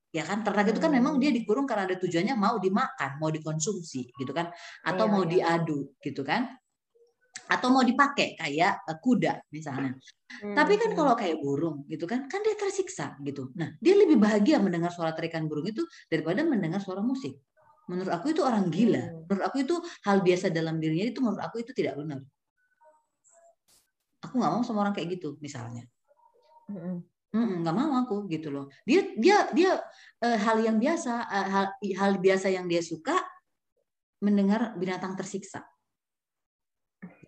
ya kan ternak itu kan memang dia hmm. dikurung karena ada tujuannya mau dimakan mau dikonsumsi gitu kan atau iya, mau iya. diadu gitu kan atau mau dipakai kayak uh, kuda misalnya hmm. tapi kan hmm. kalau kayak burung gitu kan kan dia tersiksa gitu nah dia lebih bahagia mendengar suara terikan burung itu daripada mendengar suara musik menurut aku itu orang gila hmm. menurut aku itu hal biasa dalam dirinya itu menurut aku itu tidak benar aku nggak mau sama orang kayak gitu misalnya hmm nggak mau aku gitu loh. Dia dia dia uh, hal yang biasa, uh, hal hal biasa yang dia suka mendengar binatang tersiksa.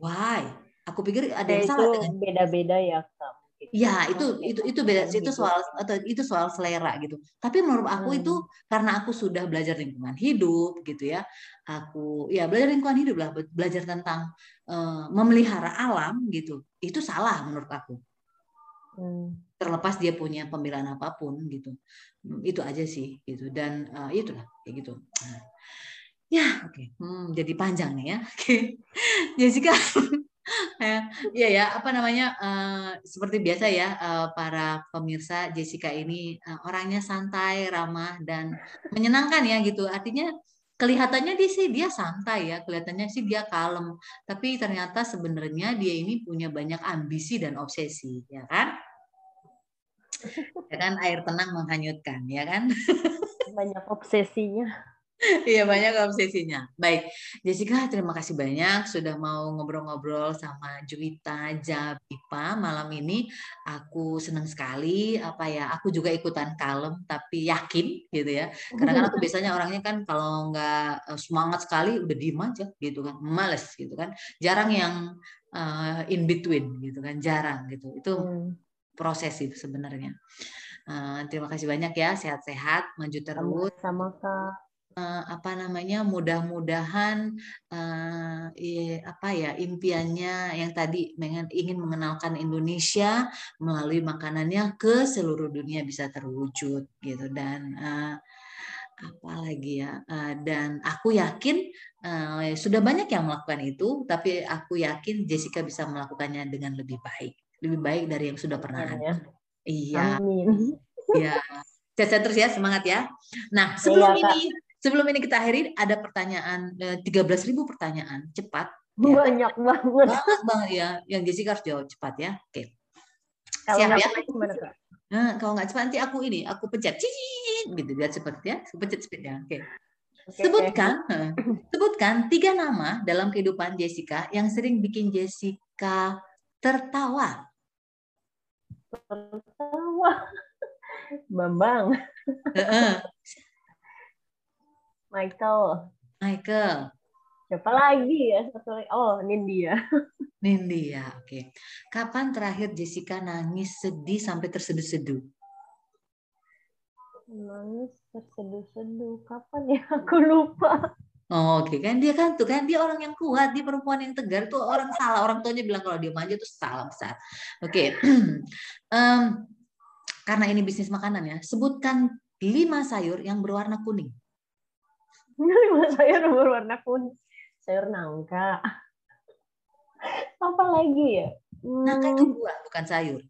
Why? Aku pikir ada yang ya, salah dengan beda-beda ya, Kak. Ya, itu itu itu beda itu soal atau itu soal selera gitu. Tapi menurut aku hmm. itu karena aku sudah belajar lingkungan hidup gitu ya. Aku ya belajar lingkungan hidup lah, belajar tentang uh, memelihara alam gitu. Itu salah menurut aku. Hmm. terlepas dia punya pembelaan apa pun gitu hmm, itu aja sih gitu dan uh, itulah kayak gitu nah, ya oke okay. hmm, jadi panjang nih ya oke (laughs) okay. Jessica (laughs) ya ya apa namanya uh, seperti biasa ya uh, para pemirsa Jessica ini uh, orangnya santai ramah dan menyenangkan ya gitu artinya kelihatannya dia sih dia santai ya, kelihatannya sih dia kalem, tapi ternyata sebenarnya dia ini punya banyak ambisi dan obsesi, ya kan? Ya kan air tenang menghanyutkan, ya kan? Banyak obsesinya. (laughs) Iya banyak obsesinya. Baik, Jessica terima kasih banyak sudah mau ngobrol-ngobrol sama Juwita Jabipa malam ini. Aku senang sekali apa ya. Aku juga ikutan kalem tapi yakin gitu ya. Karena kan aku (laughs) biasanya orangnya kan kalau nggak eh, semangat sekali udah diem aja gitu kan, males gitu kan. Jarang yang uh, in between gitu kan, jarang gitu. Itu hmm. Proses itu sebenarnya. Uh, terima kasih banyak ya, sehat-sehat, maju terus. Sama Kak uh, apa namanya mudah-mudahan uh, apa ya impiannya yang tadi ingin mengenalkan Indonesia melalui makanannya ke seluruh dunia bisa terwujud gitu dan uh, apa lagi ya uh, dan aku yakin uh, sudah banyak yang melakukan itu tapi aku yakin Jessica bisa melakukannya dengan lebih baik lebih baik dari yang sudah pernah ada. Iya. Amin. (laughs) Iya. Sehat terus ya, semangat ya. Nah, sebelum iya, ini Sebelum ini kita akhiri, ada pertanyaan, 13.000 eh, pertanyaan, cepat. Ya. Banyak banget. Banget banget ya, yang Jessica harus jawab cepat ya. Oke. Kalau Siap ya? Gimana, Kak? Nah, kalau nggak cepat nanti aku ini, aku pencet, cicit, gitu biar cepat ya. Pencet cepat ya. Oke. Okay, sebutkan, okay. sebutkan tiga nama dalam kehidupan Jessica yang sering bikin Jessica tertawa. Tertawa. (laughs) Bambang. (laughs) Michael. Michael. Siapa lagi ya satu lagi? Oh, Nindya. (laughs) Nindya, oke. Okay. Kapan terakhir Jessica nangis sedih sampai terseduh-seduh? Nangis terseduh-seduh. Kapan ya? Aku lupa. Oh, Oke okay. kan dia kan tuh kan dia orang yang kuat, dia perempuan yang tegar tuh orang salah orang tuanya bilang kalau dia manja tuh salah besar. Oke, (clears throat) okay. um, karena ini bisnis makanan ya, sebutkan lima sayur yang berwarna kuning. lima sayur berwarna kuning sayur nangka apa lagi ya hmm. nangka itu buah bukan sayur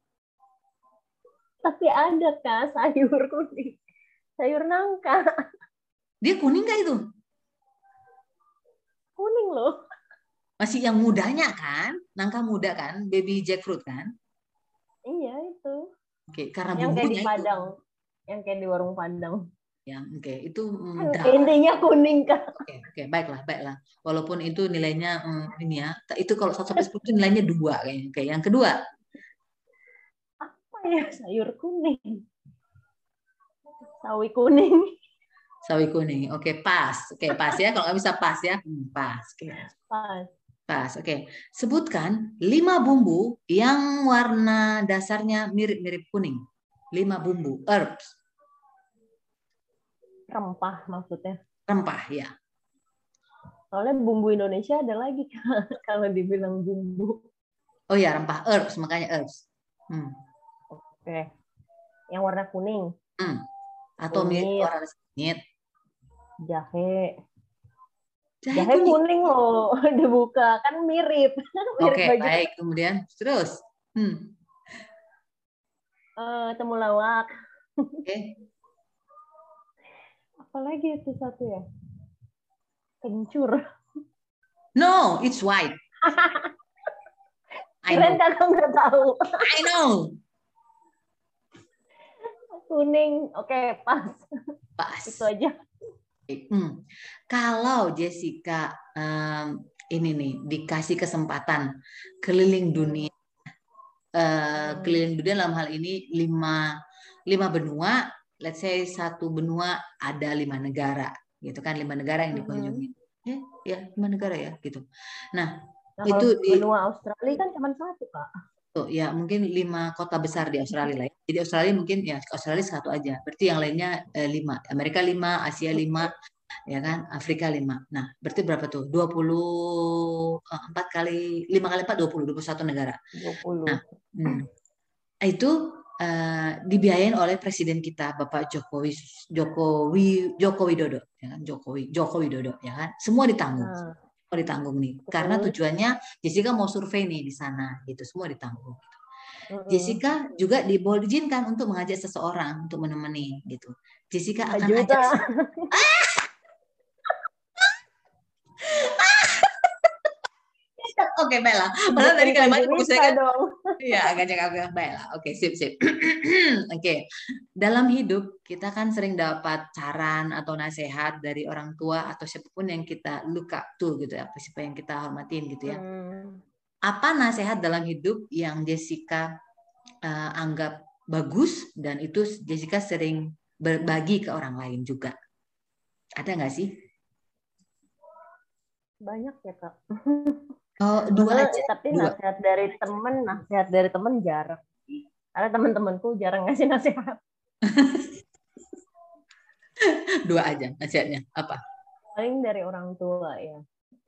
tapi ada kak sayur kuning sayur nangka dia kuning gak itu kuning loh. Masih yang mudanya kan? Nangka muda kan? Baby jackfruit kan? Iya itu. Oke karena yang kayak di Padang itu. yang kayak di warung Padang. Ya oke. Okay. itu mm, intinya kuning kan oke okay, oke. Okay. baiklah baiklah. Walaupun itu nilainya mm, ini ya. Itu kalau satu sampai sepuluh nilainya dua kayaknya. Oke yang kedua. Apa ya? Sayur kuning. Sawi kuning sawi kuning oke okay, pas oke okay, pas ya kalau nggak bisa pas ya hmm, pas okay. pas pas oke okay. sebutkan lima bumbu yang warna dasarnya mirip-mirip kuning lima bumbu herbs Rempah maksudnya? Rempah, ya. Soalnya bumbu Indonesia ada lagi (laughs) kalau dibilang bumbu. Oh ya, rempah herbs, makanya herbs. Hmm. Oke. Yang warna kuning. Hmm. Atau mirip warna kunyit. Jahe. Jahe, Jahe kuning. kuning loh, (laughs) dibuka kan mirip. (laughs) mirip Oke, okay, baik. Kemudian terus. Hmm. Uh, temulawak. (laughs) Oke. Okay apalagi itu satu ya kencur no it's white I Keren kakak nggak tahu I know kuning oke okay, pas pas itu aja hmm. kalau Jessica um, ini nih dikasih kesempatan keliling dunia uh, keliling dunia dalam hal ini lima lima benua let's say satu benua ada lima negara gitu kan? Lima negara yang dikunjungi. Mm-hmm. ya ya lima negara ya gitu. Nah, nah itu di benua Australia kan cuma satu kak tuh ya mungkin lima kota besar di Australia lah ya. jadi Australia mungkin ya Australia satu aja. Berarti yang lainnya eh, lima. Amerika lima Asia lima ya kan? Afrika lima. Nah berarti berapa tuh? Dua puluh eh, empat kali lima kali empat dua puluh dua puluh satu negara. 20. nah hmm. itu uh, dibiayain oleh presiden kita Bapak Jokowi Jokowi Joko Widodo ya kan? Jokowi Joko Widodo ya kan? Semua ditanggung. Hmm semua ditanggung nih. Karena tujuannya Jessica mau survei nih di sana gitu, semua ditanggung. Gitu. Jessica juga diizinkan untuk mengajak seseorang untuk menemani gitu. Jessica akan ajak! Ah! (laughs) Oke, okay, baiklah. Padahal tadi kalimatnya bagus saya kan. Iya, agak agak Bella. Oke, okay, sip sip. (clears throat) Oke. Okay. Dalam hidup kita kan sering dapat saran atau nasihat dari orang tua atau siapa pun yang kita look up to gitu ya, siapa yang kita hormatin gitu ya. Hmm. Apa nasihat dalam hidup yang Jessica uh, anggap bagus dan itu Jessica sering berbagi ke orang lain juga? Ada nggak sih? Banyak ya kak. Oh, dua aja. Tapi dua. nasihat dari temen, nasihat dari temen jarang. Karena teman-temanku jarang ngasih nasihat. (laughs) dua aja nasihatnya. Apa? Paling dari orang tua ya.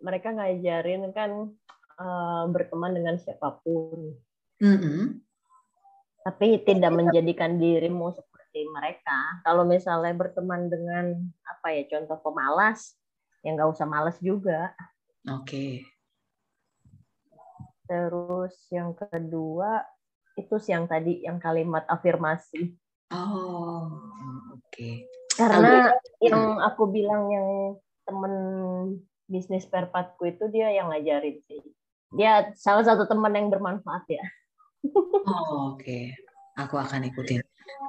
Mereka ngajarin kan uh, berteman dengan siapa pun. Mm -hmm. Tapi tidak menjadikan dirimu seperti mereka. Kalau misalnya berteman dengan apa ya contoh pemalas, ya nggak usah males juga. Oke. Okay. Terus yang kedua itu yang tadi yang kalimat afirmasi. Oh, oke. Okay. Karena yang aku bilang yang temen bisnis perpatku itu dia yang ngajarin sih. Dia salah satu teman yang bermanfaat ya. Oh, oke. Okay. Aku akan ikutin.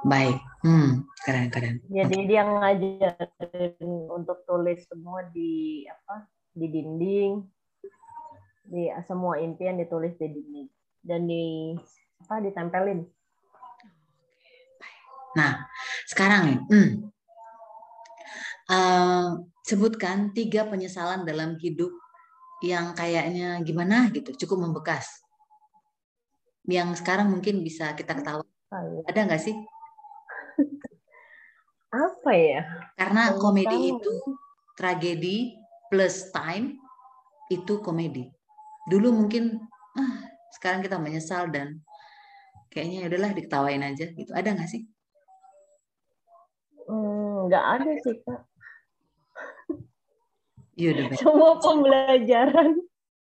Baik. Hmm, keren keren. Jadi okay. dia ngajarin untuk tulis semua di apa? di dinding. Di semua impian ditulis di dinding dan di apa ditempelin. Nah, sekarang nih, hmm, uh, sebutkan tiga penyesalan dalam hidup yang kayaknya gimana gitu, cukup membekas. Yang sekarang mungkin bisa kita ketahui. Ada nggak sih? (laughs) Apa ya? Karena komedi itu tragedi plus time itu komedi. Dulu mungkin ah, sekarang kita menyesal dan kayaknya ya udahlah diketawain aja gitu. Ada nggak sih? Hmm, nggak ada sih kak. Iya udah Semua pembelajaran.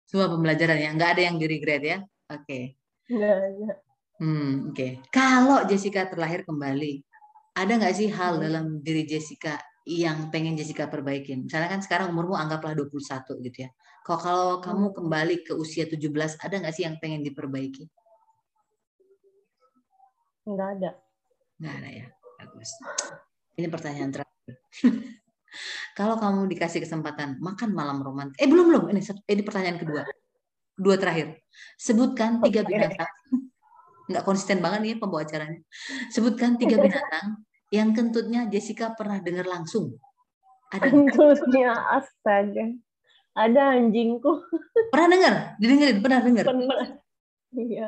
Semua pembelajaran ya, nggak ada yang di regret ya. Oke. Okay. Nggak ada. Hmm, oke. Okay. Kalau Jessica terlahir kembali, ada nggak sih hal hmm. dalam diri Jessica yang pengen Jessica perbaikin? Misalnya kan sekarang umurmu anggaplah 21 gitu ya. Kalau kalau kamu hmm. kembali ke usia 17, ada nggak sih yang pengen diperbaiki? Nggak ada. Nggak ada ya. Bagus. Ini pertanyaan terakhir. (laughs) kalau kamu dikasih kesempatan makan malam romantis, eh belum belum, ini ini pertanyaan kedua, dua terakhir. Sebutkan tiga binatang. (laughs) Nggak konsisten banget nih pembawa acaranya. Sebutkan tiga (laughs) binatang yang kentutnya Jessica pernah dengar langsung. Ada kentutnya astaga. Ada anjingku. Pernah dengar? Didengerin? Pernah dengar? Pernah. Iya.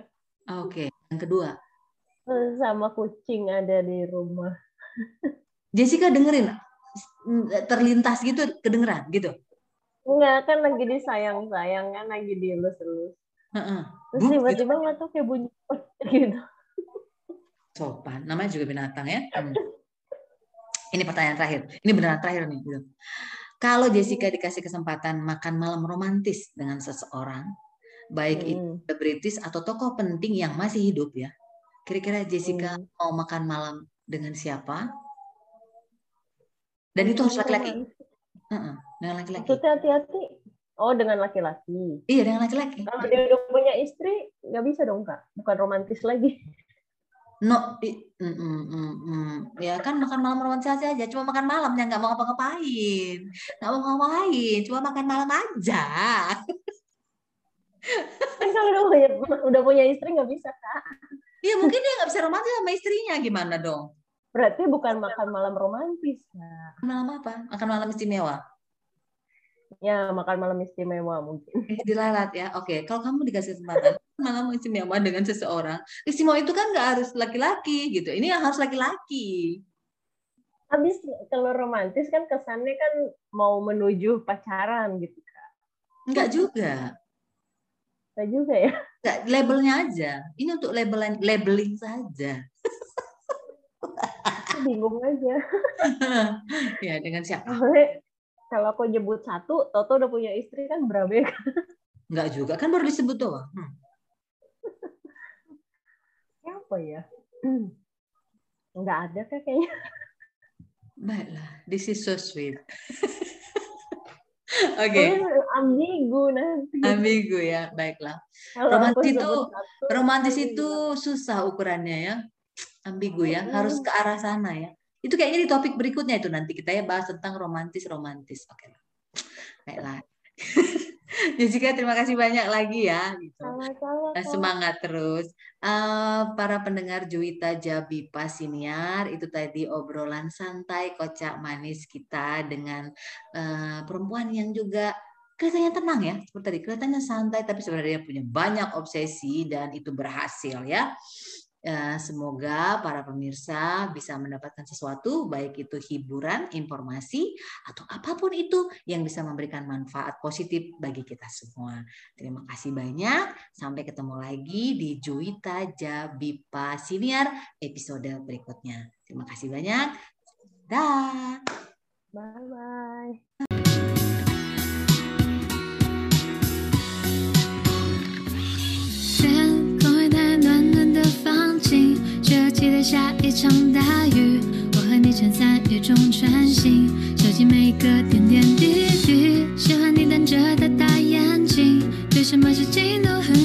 Oke. Okay. Yang kedua? Sama kucing ada di rumah. (laughs) Jessica dengerin terlintas gitu kedengeran gitu? Enggak, kan lagi disayang-sayang kan lagi dielus-elus. Uh-uh. Terus tiba-tiba nggak tahu kayak bunyi (laughs) gitu. Sopan, namanya juga binatang ya. Hmm. Ini pertanyaan terakhir. Ini beneran terakhir nih. Gitu. Kalau Jessica dikasih kesempatan makan malam romantis dengan seseorang, baik hmm. itu selebritis atau tokoh penting yang masih hidup ya, kira-kira Jessica hmm. mau makan malam dengan siapa? Dan itu harus laki-laki. Uh-uh, dengan laki-laki. hati-hati. Oh, dengan laki-laki. Iya, dengan laki-laki. Kalau dia udah punya istri, nggak bisa dong, Kak. Bukan romantis lagi. No, mm, mm, mm, mm. ya kan makan malam romantis aja, cuma makan malam yang nggak mau ngapa-ngapain, nggak mau ngapain, cuma makan malam aja. kan kalau udah punya, udah punya istri nggak bisa kak. Iya mungkin dia nggak bisa romantis sama istrinya, gimana dong? Berarti bukan makan malam romantis. Kak. Malam apa? Makan malam istimewa. Ya, makan malam istimewa mungkin. Eh, dilalat ya. Oke, kalau kamu dikasih kesempatan (laughs) malam istimewa dengan seseorang, istimewa itu kan nggak harus laki-laki gitu. Ini yang harus laki-laki. Habis kalau romantis kan kesannya kan mau menuju pacaran gitu kak. Enggak juga. Enggak juga ya. Enggak, labelnya aja. Ini untuk labeling labeling saja. Bingung aja. (laughs) ya dengan siapa? kalau aku nyebut satu, Toto udah punya istri kan berapa Enggak juga, kan baru disebut doang. Hmm. Siapa ya? (clears throat) Enggak ada kayaknya. Baiklah, this is so sweet. (laughs) Oke. Okay. Ambigu nanti. Ambigu ya, baiklah. romantis itu romantis itu susah ukurannya ya. Ambigu ya, harus ke arah sana ya. Itu kayaknya di topik berikutnya itu nanti kita ya bahas tentang romantis romantis. Oke lah. Baiklah. (laughs) (laughs) Jessica terima kasih banyak lagi ya gitu. Sama-sama. Semangat terus. Uh, para pendengar Juwita Jabi Pasiniar itu tadi obrolan santai kocak manis kita dengan uh, perempuan yang juga kelihatannya tenang ya seperti tadi kelihatannya santai tapi sebenarnya punya banyak obsesi dan itu berhasil ya Ya, semoga para pemirsa bisa mendapatkan sesuatu, baik itu hiburan, informasi, atau apa pun itu yang bisa memberikan manfaat positif bagi kita semua. Terima kasih banyak. Sampai ketemu lagi di Juwita Jabipa Siniar episode berikutnya. Terima kasih banyak. Dah. Bye-bye. 下一场大雨，我和你撑伞雨中穿行，收集每个点点滴滴。喜欢你瞪着的大眼睛，对什么事情都很。